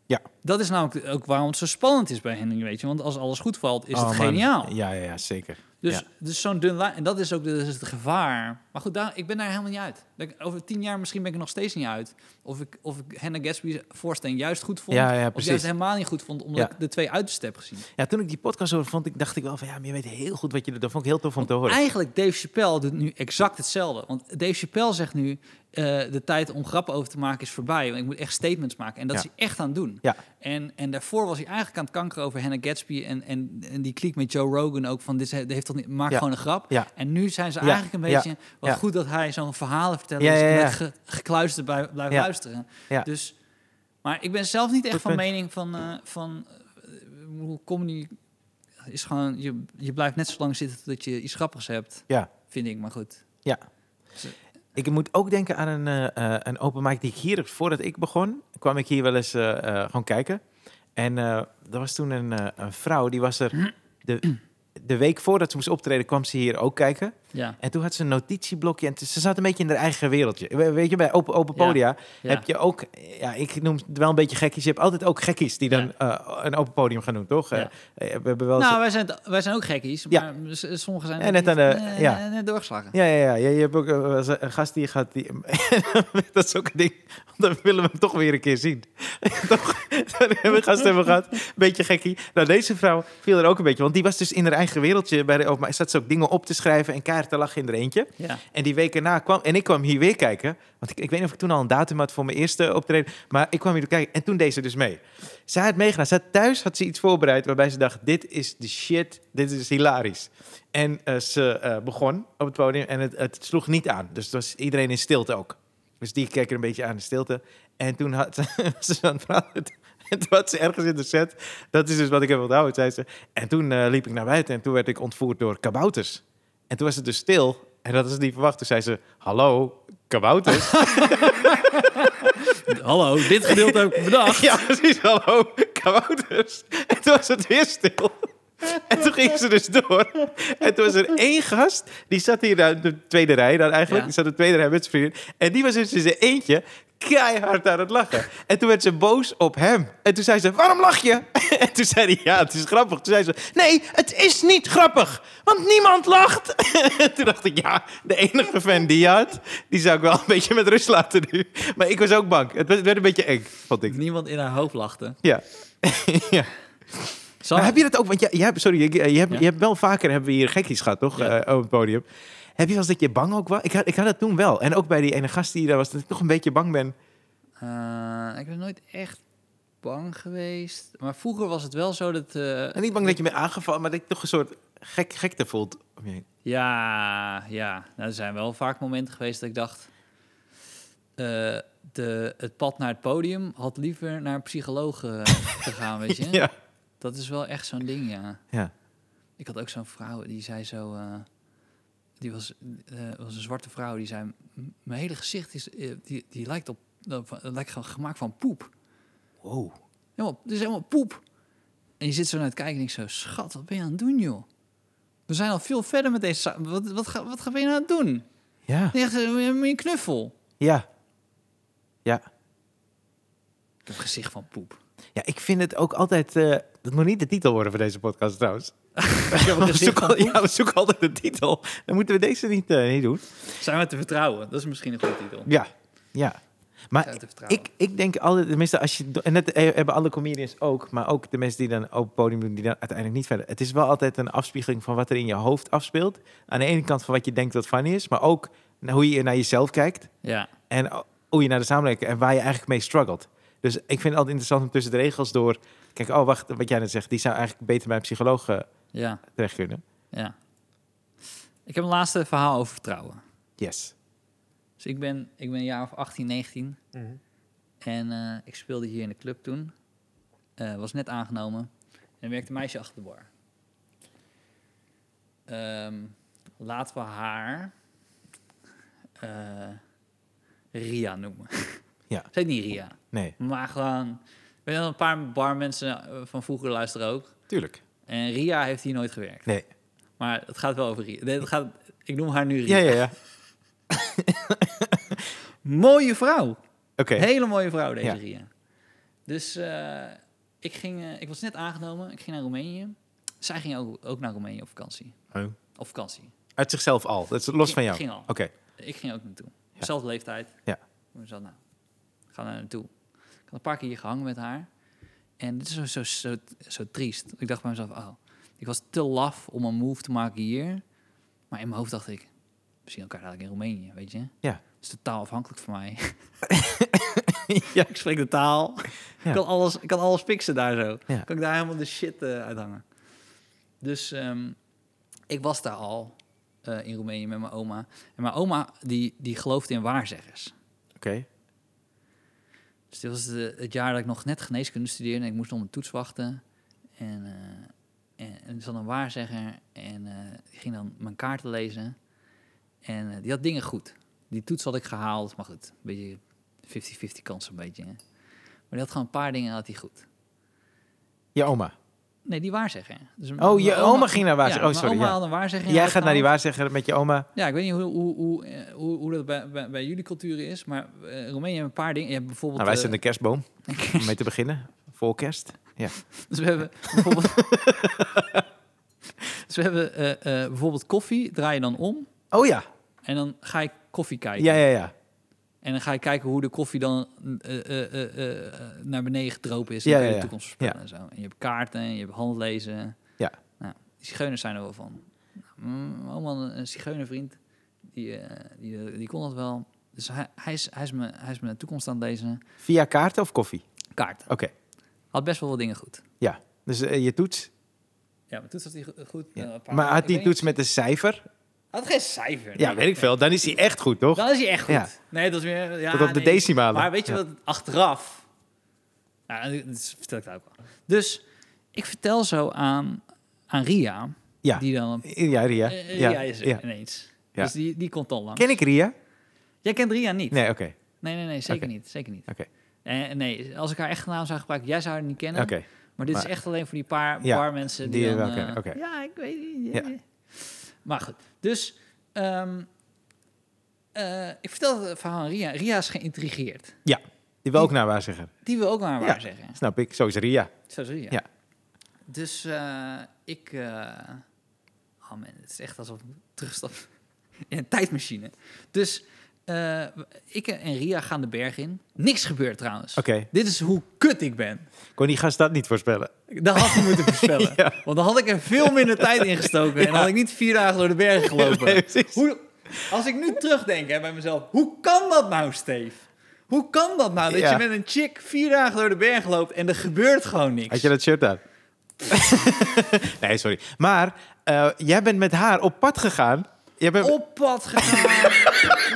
Ja. Dat is namelijk ook waarom het zo spannend is bij Henry, weet je. Want als alles goed valt, is Oh, het man. geniaal. Ja, ja, ja, zeker. Dus, Ja. dus zo'n dun lijn. En dat is ook de, dus het gevaar. Maar goed, daar, ik ben daar helemaal niet uit. Dat Over tien jaar misschien ben ik er nog steeds niet uit. Of ik, of ik Hannah Gatsby's voorstelling juist goed vond. Ja, ja, of juist helemaal niet goed vond, omdat ik de twee uitersten heb gezien. Ja, toen ik die podcast hoorde, vond ik, dacht ik wel van, ja, maar je weet heel goed wat je doet. Dat vond ik heel tof om te horen. Eigenlijk, Dave Chappelle doet nu exact hetzelfde. Want Dave Chappelle zegt nu, eh, de tijd om grappen over te maken is voorbij. Want ik moet echt statements maken. En dat Ja. is hij echt aan het doen. Ja. En, en daarvoor was hij eigenlijk aan het kankeren over Hannah Gatsby. En, en, en die kliek met Joe Rogan ook van, dit heeft toch niet, maak Ja. gewoon een grap. Ja. En nu zijn ze Ja. eigenlijk een Ja. beetje, wat Ja. goed dat hij zo'n verhalen vertelt Ja, ja, ja. dat ge- gekluisterd bij, blijf Ja. luisteren. Ja. Dus, maar ik ben zelf niet echt van punt. mening van, eh, van hoe comedy is gewoon, je, je blijft net zo lang zitten tot je iets grappigs hebt, Ja. vind ik. Maar goed. Ik moet ook denken aan een, eh, een open mic die ik hier, voordat ik begon, kwam ik hier wel eens eh, gewoon kijken. En er was toen een, een vrouw, die was er de, de week voordat ze moest optreden, kwam ze hier ook kijken. Ja. En toen had ze een notitieblokje en ze zat een beetje in haar eigen wereldje. We- Weet je, bij open, open podia Ja. heb je ook, ja, ik noem het wel een beetje gekkies. Je hebt altijd ook gekkies die dan eh, een open podium gaan doen, toch? Ja. Eh, we hebben wel Nou, wij zijn, wij zijn ook gekkies, maar sommigen zijn ook net aan de- eh, ja. net doorgeslagen. Ja, ja, ja. Je, je hebt ook eh, een gast die gaat... Die, dat is ook een ding. Dan willen we hem toch weer een keer zien. toch? Dan hebben we gast hebben gehad. Beetje gekkie. Nou, deze vrouw viel er ook een beetje. Want die was dus in haar eigen wereldje. Bij de, maar zat ze ook dingen op te schrijven en kaarten te lachen in haar eentje. Ja. En die week erna kwam... En ik kwam hier weer kijken. Want ik, ik weet niet of ik toen al een datum had voor mijn eerste optreden. Maar ik kwam hier kijken. En toen deed ze dus mee. Zij had meegedaan. Had thuis had ze iets voorbereid waarbij ze dacht... Dit is de shit. Dit is hilarisch. En eh, ze eh, begon op het podium en het, het sloeg niet aan. Dus het was iedereen in stilte ook. Dus die keek er een beetje aan in stilte. En toen had ze aan het praten. En toen had ze ergens in de set... Dat is dus wat ik heb onthouden, zei ze. En toen eh, liep ik naar buiten en toen werd ik ontvoerd door kabouters. En toen was het dus stil. En dat is niet verwacht. Toen zei ze, hallo, kabouters? Hallo, dit gedeelte heb ik bedacht. ja, precies, hallo, kabouters. En toen was het weer stil. En toen gingen ze dus door. En toen was er één gast, die zat hier in de tweede rij dan eigenlijk. Ja. Die zat in de tweede rij met zijn vriendin. En die was dus in zijn eentje, keihard aan het lachen. En toen werd ze boos op hem. En toen zei ze, waarom lach je? En toen zei hij, ja, het is grappig. Toen zei ze, nee, het is niet grappig, want niemand lacht. En toen dacht ik, ja, de enige fan die je had, die zou ik wel een beetje met rust laten nu. Maar ik was ook bang. Het werd een beetje eng, vond ik. Niemand in haar hoofd lachte. Ja. ja. Maar heb je dat ook? Want je, je hebt, sorry, je, je, hebt, Ja. je hebt wel vaker hebben we hier gekkies gehad, toch? Ja. Eh, op het podium. Heb je wel eens dat je bang ook was? Ik had, ik had dat toen wel. En ook bij die ene gast die daar was, dat ik toch een beetje bang ben. Eh, ik ben nooit echt bang geweest. Maar vroeger was het wel zo dat... eh, En niet bang dat je bent aangevallen, maar dat je toch een soort gek, gekte voelt. om je heen. Ja, ja. Nou, er zijn wel vaak momenten geweest dat ik dacht... eh, de, het pad naar het podium had liever naar een psycholoog eh, gegaan, weet je? Ja. Dat is wel echt zo'n ding, ja. Ja. Ik had ook zo'n vrouw, die zei zo... eh, die was, eh, was een zwarte vrouw, die zei... "M- Mijn hele gezicht is, eh, die, die lijkt op... Het lijkt gemaakt van poep. Wow. Helemaal, het is helemaal poep. En je zit zo naar het kijken en ik zo... Schat, wat ben je aan het doen, joh? We zijn al veel verder met deze... Wat, wat, ga, wat ga ben je nou aan het doen? Ja. Echt eh, een knuffel. Ja. Ja. Een gezicht van poep. Ja, ik vind het ook altijd... eh, dat moet niet de titel worden voor deze podcast trouwens. Een we, zoeken, al- poep. ja, we zoeken altijd de titel. Dan moeten we deze niet, eh, niet doen. Zijn we te vertrouwen? Dat is misschien een goede titel. Ja. Ja. Maar? Ik, ik denk altijd, tenminste, als je. En dat eh, hebben alle comedians ook, maar ook de mensen die dan op het podium doen, die dan uiteindelijk niet verder. Het is wel altijd een afspiegeling van wat er in je hoofd afspeelt. Aan de ene kant van wat je denkt dat funny is, maar ook naar hoe je naar jezelf kijkt Ja. en hoe je naar de samenleving en waar je eigenlijk mee struggelt. Dus ik vind het altijd interessant om tussen de regels door. Kijk, oh wacht, wat jij net zegt, die zou eigenlijk beter bij een psycholoog eh, Ja. terecht kunnen. Ja. Ik heb een laatste verhaal over vertrouwen. Yes. Dus ik ben, ik ben een jaar of 18, 19. En eh, ik speelde hier in de club toen. Eh, was net aangenomen. En werkte een meisje achter de bar. Ehm, laten we haar eh, Ria noemen. Ja. Ze heet niet Ria. Nee, Maar gewoon... Weet je een paar barmensen eh, van vroeger luisteren ook. tuurlijk. En Ria heeft hier nooit gewerkt. Nee. Maar het gaat wel over Ria. Nee, het gaat, ik noem haar nu Ria. Ja, ja, ja. Mooie vrouw. Oké. Hele mooie vrouw, deze Ja. Ria. Dus eh, ik, ging, eh, ik was net aangenomen. Ik ging naar Roemenië. Zij ging ook, ook naar Roemenië op vakantie. Oh. Op vakantie. Uit zichzelf al. Dat is los van jou. Ging al. Oké. Ik ging ook naartoe. Dezelfde leeftijd. Ja. Ik zat, nou, ga daar naartoe. Ik had een paar keer hier gehangen met haar. En dit is zo, zo, zo, zo triest. Ik dacht bij mezelf, oh, ik was te laf om een move te maken hier. Maar in mijn hoofd dacht ik, we zien elkaar dadelijk in Roemenië, weet je? Ja. Dat is totaal afhankelijk van mij. Ja. Ik spreek de taal. Ja. Ik, kan alles, ik kan alles fixen daar zo. Ja. Kan ik daar helemaal de shit eh, uithangen. Dus ehm, ik was daar al eh, in Roemenië met mijn oma. En mijn oma, die, die geloofde in waarzeggers. Oké. Dus dit was het jaar dat ik nog net geneeskunde studeerde. En ik moest op een toets wachten. En, eh, en, er zat een waarzegger. En eh, die ging dan mijn kaarten lezen. En eh, die had dingen goed. Die toets had ik gehaald. Maar goed, een beetje 50-50 kans een beetje. Hè. Maar die had gewoon een paar dingen had hij goed. Je oma. Nee, die waarzegger. Dus Oh, je oma ging naar waarzegger. Ja, Oh, sorry, Mijn oma ja. had een waarzegger Jij gaat naar die waarzegger met je oma. Ja, ik weet niet hoe, hoe, hoe, eh, hoe, hoe dat bij, bij, bij jullie cultuur is. Maar eh Roemenië heeft een paar dingen. Je hebt bijvoorbeeld... Nou, wij eh, zijn de kerstboom, om mee te beginnen. Voor kerst. Ja. Dus we hebben bijvoorbeeld... dus we hebben eh, eh, bijvoorbeeld koffie, draai je dan om. Oh ja. En dan ga je koffie kijken. Ja, ja, ja. En dan ga je kijken hoe de koffie dan eh, eh, eh, eh, naar beneden gedropen is. En Ja, je de toekomst voorspellen Ja. en zo. En je hebt kaarten, en je hebt handlezen. Ja. Nou, die zigeuners zijn er wel van. Nou, mm, allemaal een, een zigeunervriend. Die, eh, die, die kon dat wel. Dus hij, hij, is, hij, is me, hij is me de toekomst aan het lezen. Via kaarten of koffie? Kaart. Oké. Had best wel wat dingen goed. Ja. Dus je toets. Ja, maar toets had hij go- goed. Ja. een paar- Maar had die toets met een cijfer? Had geen cijfer. Ja, nee. weet ik veel. Dan is hij echt goed, toch? Dan is hij echt goed. Ja. Nee, dat is weer... Ja, Tot op de nee. decimalen. Maar weet je Ja. wat, achteraf... Nou, dat vertel ik het ook wel. Dus ik vertel zo aan, aan Ria, Ja. die dan... Ja, Ria. eh, Ja. Ria is er ja. ineens. Ja. Dus die, die komt dan langs. Ken ik Ria? Jij kent Ria niet? Nee, oké. nee, nee, nee, zeker niet. Zeker niet. Oké. Eh, nee, als ik haar echte naam zou gebruiken, jij zou haar niet kennen. Oké. Maar dit Maar- is echt alleen voor die paar, Ja, paar mensen die, die dan... wel kennen, eh. Ja, ik weet niet. Maar goed, dus... ehm, eh, ik vertel het verhaal aan Ria. Ria is geïntrigeerd. Ja, die wil ook naar waar zeggen. Die wil ook maar waar Ja. zeggen. Snap ik. Zo is Ria. Zo zie je. Ja. Dus eh, ik... eh, oh man, het is echt alsof ik terugstap in een tijdmachine. Dus eh, ik en Ria gaan de berg in. Niks gebeurt trouwens. Oké. Dit is hoe kut ik ben. Kon die gast dat niet voorspellen? Dat had ik moeten voorspellen. Ja. Want dan had ik er veel minder tijd in gestoken. En had ik niet vier dagen door de bergen gelopen. Nee, hoe, als ik nu terugdenk hè, bij mezelf. Hoe kan dat nou, Steve? Hoe kan dat nou? Dat Ja. je met een chick vier dagen door de bergen loopt en er gebeurt gewoon niks. Had je dat shirt aan? nee, sorry. Maar eh, jij bent met haar op pad gegaan. Jij bent... op pad gegaan.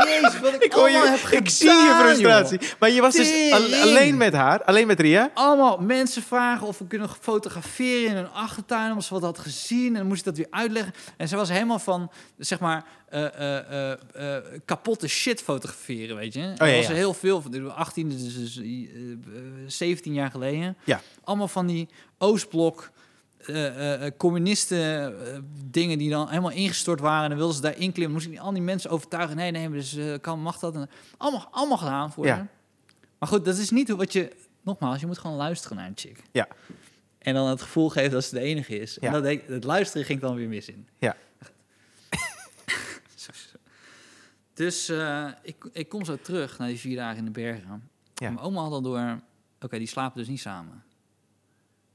Jezus, wat ik, allemaal je, heb gedaan, ik zie je frustratie. joh. Maar je was dus al- alleen met haar, alleen met Ria. Allemaal mensen vragen of we kunnen fotograferen in hun achtertuin, omdat ze wat had gezien. En dan moest ik dat weer uitleggen. En ze was helemaal van, zeg maar, eh, eh, eh, kapotte shit fotograferen, weet je. Er ja, was er heel veel van. 18, dus, dus, eh, eh, 17 jaar geleden. Ja. Allemaal van die Oostblok... eh, communisten dingen die dan helemaal ingestort waren en dan wilden ze daar inklimmen. Moest ik al die mensen overtuigen. Nee, nee, dus kan mag dat. En allemaal, allemaal gedaan voor Ja. Maar goed, dat is niet hoe- wat je... Nogmaals, je moet gewoon luisteren naar een chick. Ja. En dan het gevoel geven dat ze de enige is. Ja. En dat het luisteren ging dan weer mis in. Ja. Dus ik, ik kom zo terug naar die vier dagen in de bergen. Ja. Mijn oma had al door... Oké, die slapen dus niet samen.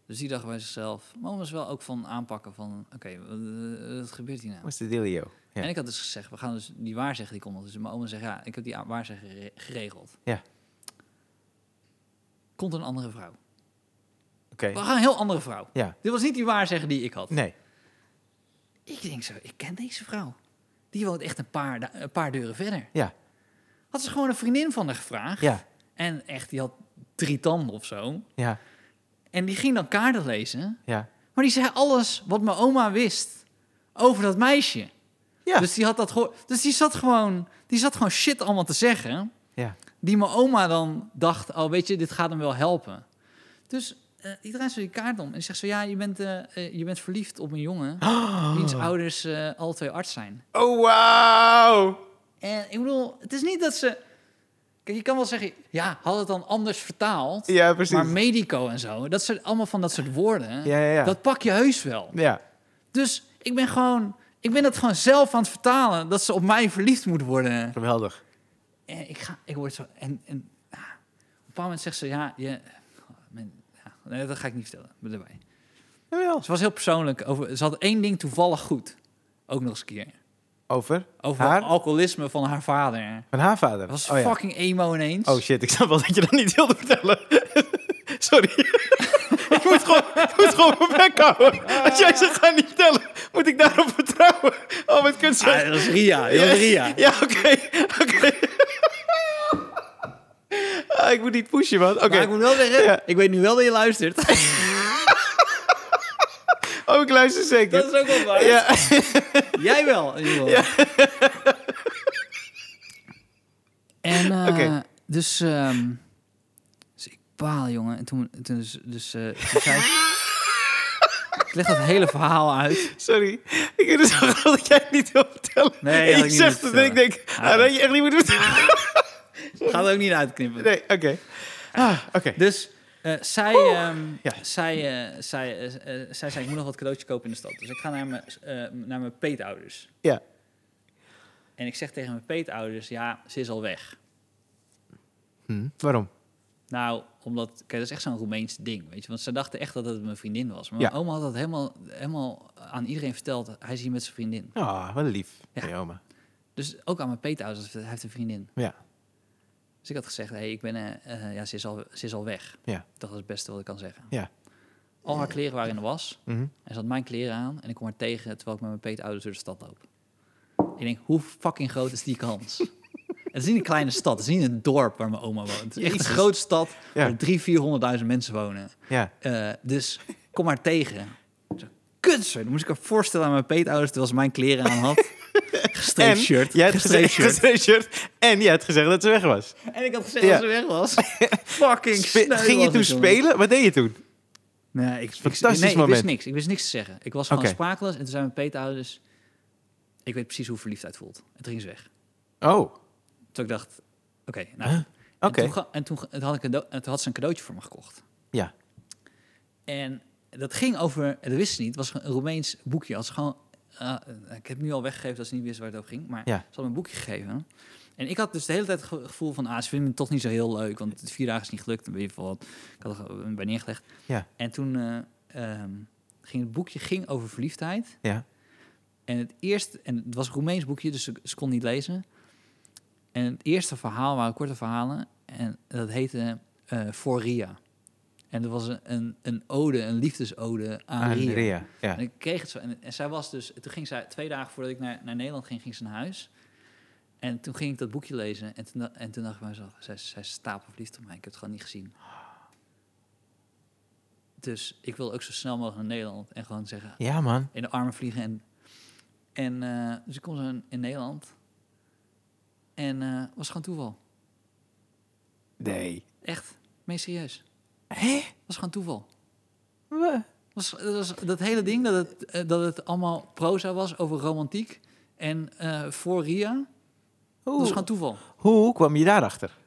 Dus die dacht bij zichzelf... Oma was wel ook van aanpakken van... Oké, wat, eh, wat gebeurt hier nou? Wat is de dealio? Ja. En ik had dus gezegd, we gaan dus die waarzegger die komt. Dus mijn oma zegt, ja, ik heb die waarzegger gere- geregeld. Ja. Komt een andere vrouw. Oké. We gaan een heel andere vrouw. Ja. Dit was niet die waarzegger die ik had. Nee. Ik denk zo, ik ken deze vrouw. Die woont echt een paar, een paar deuren verder. Ja. Had ze gewoon een vriendin van haar gevraagd. Ja. En echt, die had drie tanden of zo. Ja. En die ging dan kaarten lezen. Ja. Maar die zei alles wat mijn oma wist over dat meisje. Ja. Dus die had dat gehoord. Dus die zat gewoon, die zat gewoon shit allemaal te zeggen. Ja. Die mijn oma dan dacht, oh weet je, dit gaat hem wel helpen. Dus eh die draait zo die kaart om en zegt zo, ja, je bent, eh, eh, je bent verliefd op een jongen wiens ouders eh alle twee arts zijn. Oh, wauw. En ik bedoel, het is niet dat ze... Kijk, je kan wel zeggen, ja, had het dan anders vertaald. Ja, precies. Maar medico en zo, dat zijn allemaal van dat soort woorden. Ja, ja, ja. Dat pak je heus wel. Ja. Dus ik ben gewoon, ik ben dat gewoon zelf aan het vertalen dat ze op mij verliefd moet worden. Geweldig. En ik ga, ik word zo, en, en ah, op een bepaald moment zegt ze, ja, je, men, ja, nee, dat ga ik niet vertellen, ben erbij. Jawel. Ze was heel persoonlijk over, ze had één ding toevallig goed, ook nog eens een keer, Over? over Haar? alcoholisme van haar vader. Van haar vader? Dat was oh, ja. fucking emo ineens. Oh shit, ik snap wel dat je dat niet wilde vertellen. Sorry. ik moet gewoon, ik moet gewoon mijn bek houden. Als jij zegt, ga niet vertellen, moet ik daarop vertrouwen. Oh, wat kunt Ah, dat is Ria, dat is Ria. Ja, oké. oké. Ah, ik moet niet pushen, man. Oké. Maar ik moet wel zeggen, Ja. ik weet nu wel dat je luistert. Oh, ik luister zeker. dat is ook wel waar. Ja. Jij wel, in ieder geval. En eh, Oké. dus, ehm, dus ik baal, jongen. En toen, toen dus, dus eh, toen zei ik... ik leg dat hele verhaal uit. Sorry. Ik het zo grappig dat jij het niet wil vertellen. Nee, ik je niet zegt het en ik denk, vertellen. ah, dat je echt niet moet vertellen. Gaat ook niet uitknippen. Nee, oké. Ah, oké. Dus eh, zij, ehm, Ja. zij, eh, zij, eh, zij zei, ik moet nog wat cadeautjes kopen in de stad. Dus ik ga naar mijn, naar mijn peetouders. Ja. En ik zeg tegen mijn peetouders, ja, ze is al weg. Hm, waarom? Nou, omdat, kijk, dat is echt zo'n Roemeens ding, weet je. Want ze dachten echt dat het mijn vriendin was. Maar Ja. mijn oma had dat helemaal, helemaal aan iedereen verteld. Hij is hier met zijn vriendin. Ah, wel lief. Ja. oma. Dus ook aan mijn peetouders, hij heeft een vriendin. Ja. Dus ik had gezegd, hey, ik ben, eh, eh, ja, ze is, al, ze is al weg. Ja. Dat was het beste wat ik kan zeggen. Ja. Al haar kleren waren in de was. Mhm. En ze had mijn kleren aan. En ik kom haar tegen terwijl ik met mijn peetouders door de stad loop. Ik denk, hoe fucking groot is die kans? het is niet een kleine stad. Het is niet een dorp waar mijn oma woont. Het is echt een grote stad Ja. waar 300.000, 400.000 mensen wonen. Ja. Eh, dus kom maar tegen. Zo, Kut, zo. Dan moest ik haar voorstellen aan mijn peetouders terwijl ze mijn kleren aan had. Gestreept En shirt. jij had gestreept gestreept shirt. En jij had gezegd dat ze weg was. En ik had gezegd Ja. dat ze weg was. Fucking Spe- ging je toen spelen? Wat deed je toen? Nee, ik, ik, Fantastisch nee, ik moment. wist niks. Ik wist niks te zeggen. Ik was gewoon Oké. sprakeloos. En toen zijn mijn peetouders... Ik weet precies hoe verliefdheid voelt. En toen ging ze weg. Oh. Toen ik dacht, oké, nou. Huh? En Oké. en toen, had ik een toen had ze een cadeautje voor me gekocht. Ja. En dat ging over, dat wist ze niet, het was een Roemeens boekje. Als gewoon, eh, ik heb nu al weggegeven dat ze niet wist waar het over ging, maar Ja. ze had me een boekje gegeven. En ik had dus de hele tijd het ge- gevoel van, ah, ze vinden het toch niet zo heel leuk, want het vier dagen is niet gelukt. Dan weet je wat. Ik had er bij neergelegd. Ja. En toen eh, ehm, ging het boekje ging over verliefdheid. Ja. En het eerste, en het was een Roemeens boekje, dus ze, ze kon niet lezen. En het eerste verhaal waren korte verhalen. En dat heette eh Voor Ria. En dat was een, een, een ode, een liefdesode aan, Aan Ria. Ria. Ja. En ik kreeg het zo. En, en zij was dus, toen ging zij, twee dagen voordat ik naar, naar Nederland ging, ging ze naar huis. En toen ging ik dat boekje lezen. En toen, en toen dacht ik bij mezelf, zij, zij stapelverliefd op mij. Ik heb het gewoon niet gezien. Dus ik wil ook zo snel mogelijk naar Nederland. En gewoon zeggen, ja, man. in de armen vliegen. En, en eh, dus ik kom zo in, in Nederland. En eh was gewoon toeval. Nee. Echt, meest serieus. Hé? was gewoon toeval. Wa- Was, dat, was dat hele ding dat het, eh, dat het allemaal proza was over romantiek. En eh, voor Ria, dat was gewoon toeval. hoe kwam je daarachter?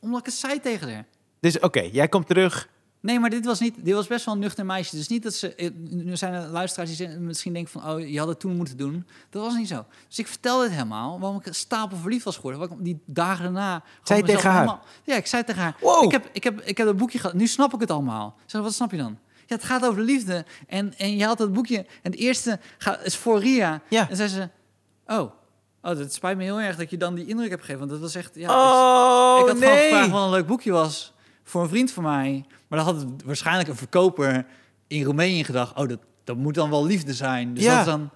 Omdat ik het zei tegen haar. Dus oké, jij komt terug. Nee, maar dit was, niet, dit was best wel een nuchter meisje. Dus niet dat ze... eh, Nu zijn er luisteraars die misschien denken van... Oh, je had het toen moeten doen. Dat was niet zo. Dus ik vertelde het helemaal. Waarom ik stapel verliefd was geworden. Waarom ik die dagen daarna... Zei tegen haar? helemaal- ja, ik zei tegen haar... Wow. Ik, heb, ik, heb, ik heb dat boekje gehad. Nu snap ik het allemaal. Ik zei, wat snap je dan? Ja, het gaat over liefde. En, en je had dat boekje... En het eerste gaat, is voor Ria. Ja. En zei ze... Oh, oh, dat spijt me heel erg dat je dan die indruk hebt gegeven. Want dat was echt... Ja, ik- oh, ik had gewoon gevraagd wat een leuk boekje was voor een vriend van mij. Maar dan had het waarschijnlijk een verkoper in Roemenië gedacht... oh, dat, dat moet dan wel liefde zijn. Dus Ja. dat is dan...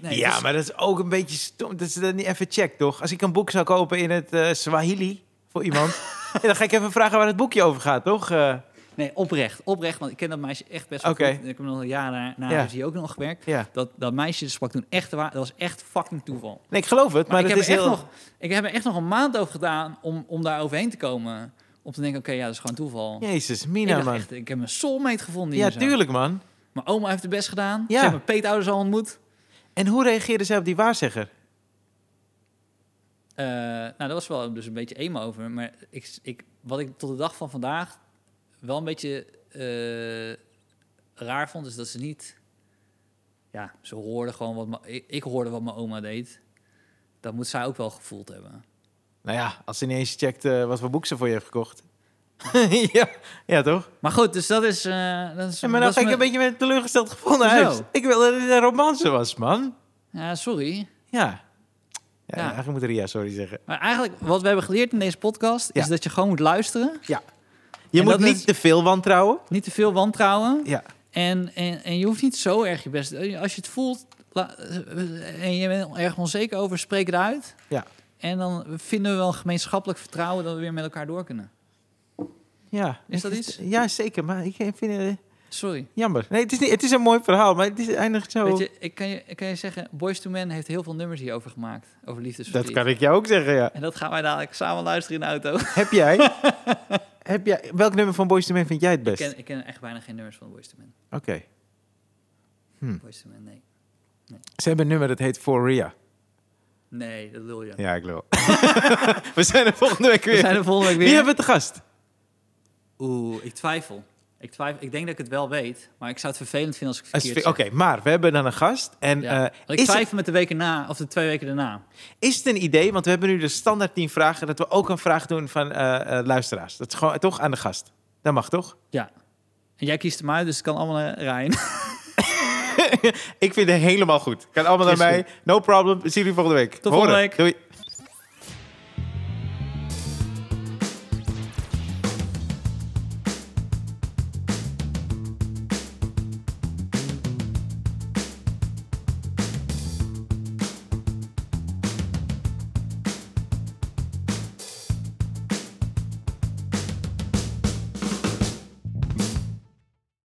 Nee, ja, dus- maar dat is ook een beetje stom. Dat is dat niet even check, toch? Als ik een boek zou kopen in het eh, Swahili voor iemand... dan ga ik even vragen waar het boekje over gaat, toch? Eh, Nee, oprecht. Oprecht, want ik ken dat meisje echt best wel Oké. goed. Ik heb nog een jaar na, na Ja. ook nog gewerkt. ja. Dat, dat meisje sprak toen echt waar. Dat was echt fucking toeval. Nee, ik geloof het, maar, Maar, ik, heb is er echt heel... nog, ik heb er echt nog een maand over gedaan om, om daar overheen te komen. Om te denken, oké, ja, dat is gewoon toeval. Jezus, ik, Mina, dacht man. echt, ik heb mijn soulmate gevonden Ja, hier zo. tuurlijk, man. Mijn oma heeft het best gedaan. Ja. Ze hebben mijn peetouders al ontmoet. En hoe reageerde zij op die waarzegger? Eh, nou, dat was wel dus een beetje emo over. Maar ik, ik, wat ik tot de dag van vandaag wel een beetje eh, raar vond, is dat ze niet... Ja, ze hoorden gewoon wat... Ik, ik hoorde wat mijn oma deed. Dat moet zij ook wel gevoeld hebben. Nou ja, als ze niet eens checkt eh, wat voor boek ze voor je heeft gekocht. ja, ja, toch? Maar goed, dus dat is... eh dat is Ja, maar dat ga ik een beetje met teleurgesteld gevoel naar Hoezo? huis. Ik wilde dat het een romance was, man. Ja, sorry. Ja. Ja, Ja. eigenlijk moet Ria sorry zeggen. Maar eigenlijk, wat we hebben geleerd in deze podcast... Ja. is dat je gewoon moet luisteren. Je En moet niet is- te veel wantrouwen. Niet te veel wantrouwen. Ja. En, en, en je hoeft niet zo erg je best... Als je het voelt la- en je bent erg onzeker over, spreek het uit. Ja. En dan vinden we wel gemeenschappelijk vertrouwen dat we weer met elkaar door kunnen. Ja. Is dat iets? Ja, zeker. Maar ik vind het eh, Sorry. jammer. Nee, het is, niet, het is een mooi verhaal, maar het is eindigt zo... Weet je, ik kan je, ik kan je zeggen, Boys to Men heeft heel veel nummers hierover gemaakt. Over dat liefdesverdriet. kan ik jou ook zeggen, ja. En dat gaan wij dadelijk samen luisteren in de auto. Heb jij... heb jij welk nummer van Boys to Men vind jij het Ik best? ken, ik ken echt bijna geen nummers van Boys to Men. Oké. Hm. Boys to Men, nee. Ze hebben een nummer dat heet For Ria. Nee, dat wil je. Ja, ik lul. We zijn er volgende week weer. We zijn er volgende week weer. Wie hebben we te gast? Oeh, ik twijfel. Ik twijfel. Ik denk dat ik het wel weet, maar ik zou het vervelend vinden als ik verkeerd Oké, maar we hebben dan een gast. En Ja. eh, ik is, het, twijfel met de weken na, of de twee weken daarna. is het een idee, want we hebben nu de standaard 10 vragen, dat we ook een vraag doen van eh, eh, luisteraars. Dat is gewoon toch aan de gast. Dat mag toch? Ja. En jij kiest hem uit, dus het kan allemaal naar Ryan. Ik vind het helemaal goed. Kan allemaal naar mij. No problem. We zien jullie volgende week. volgende Horen. week. Doei.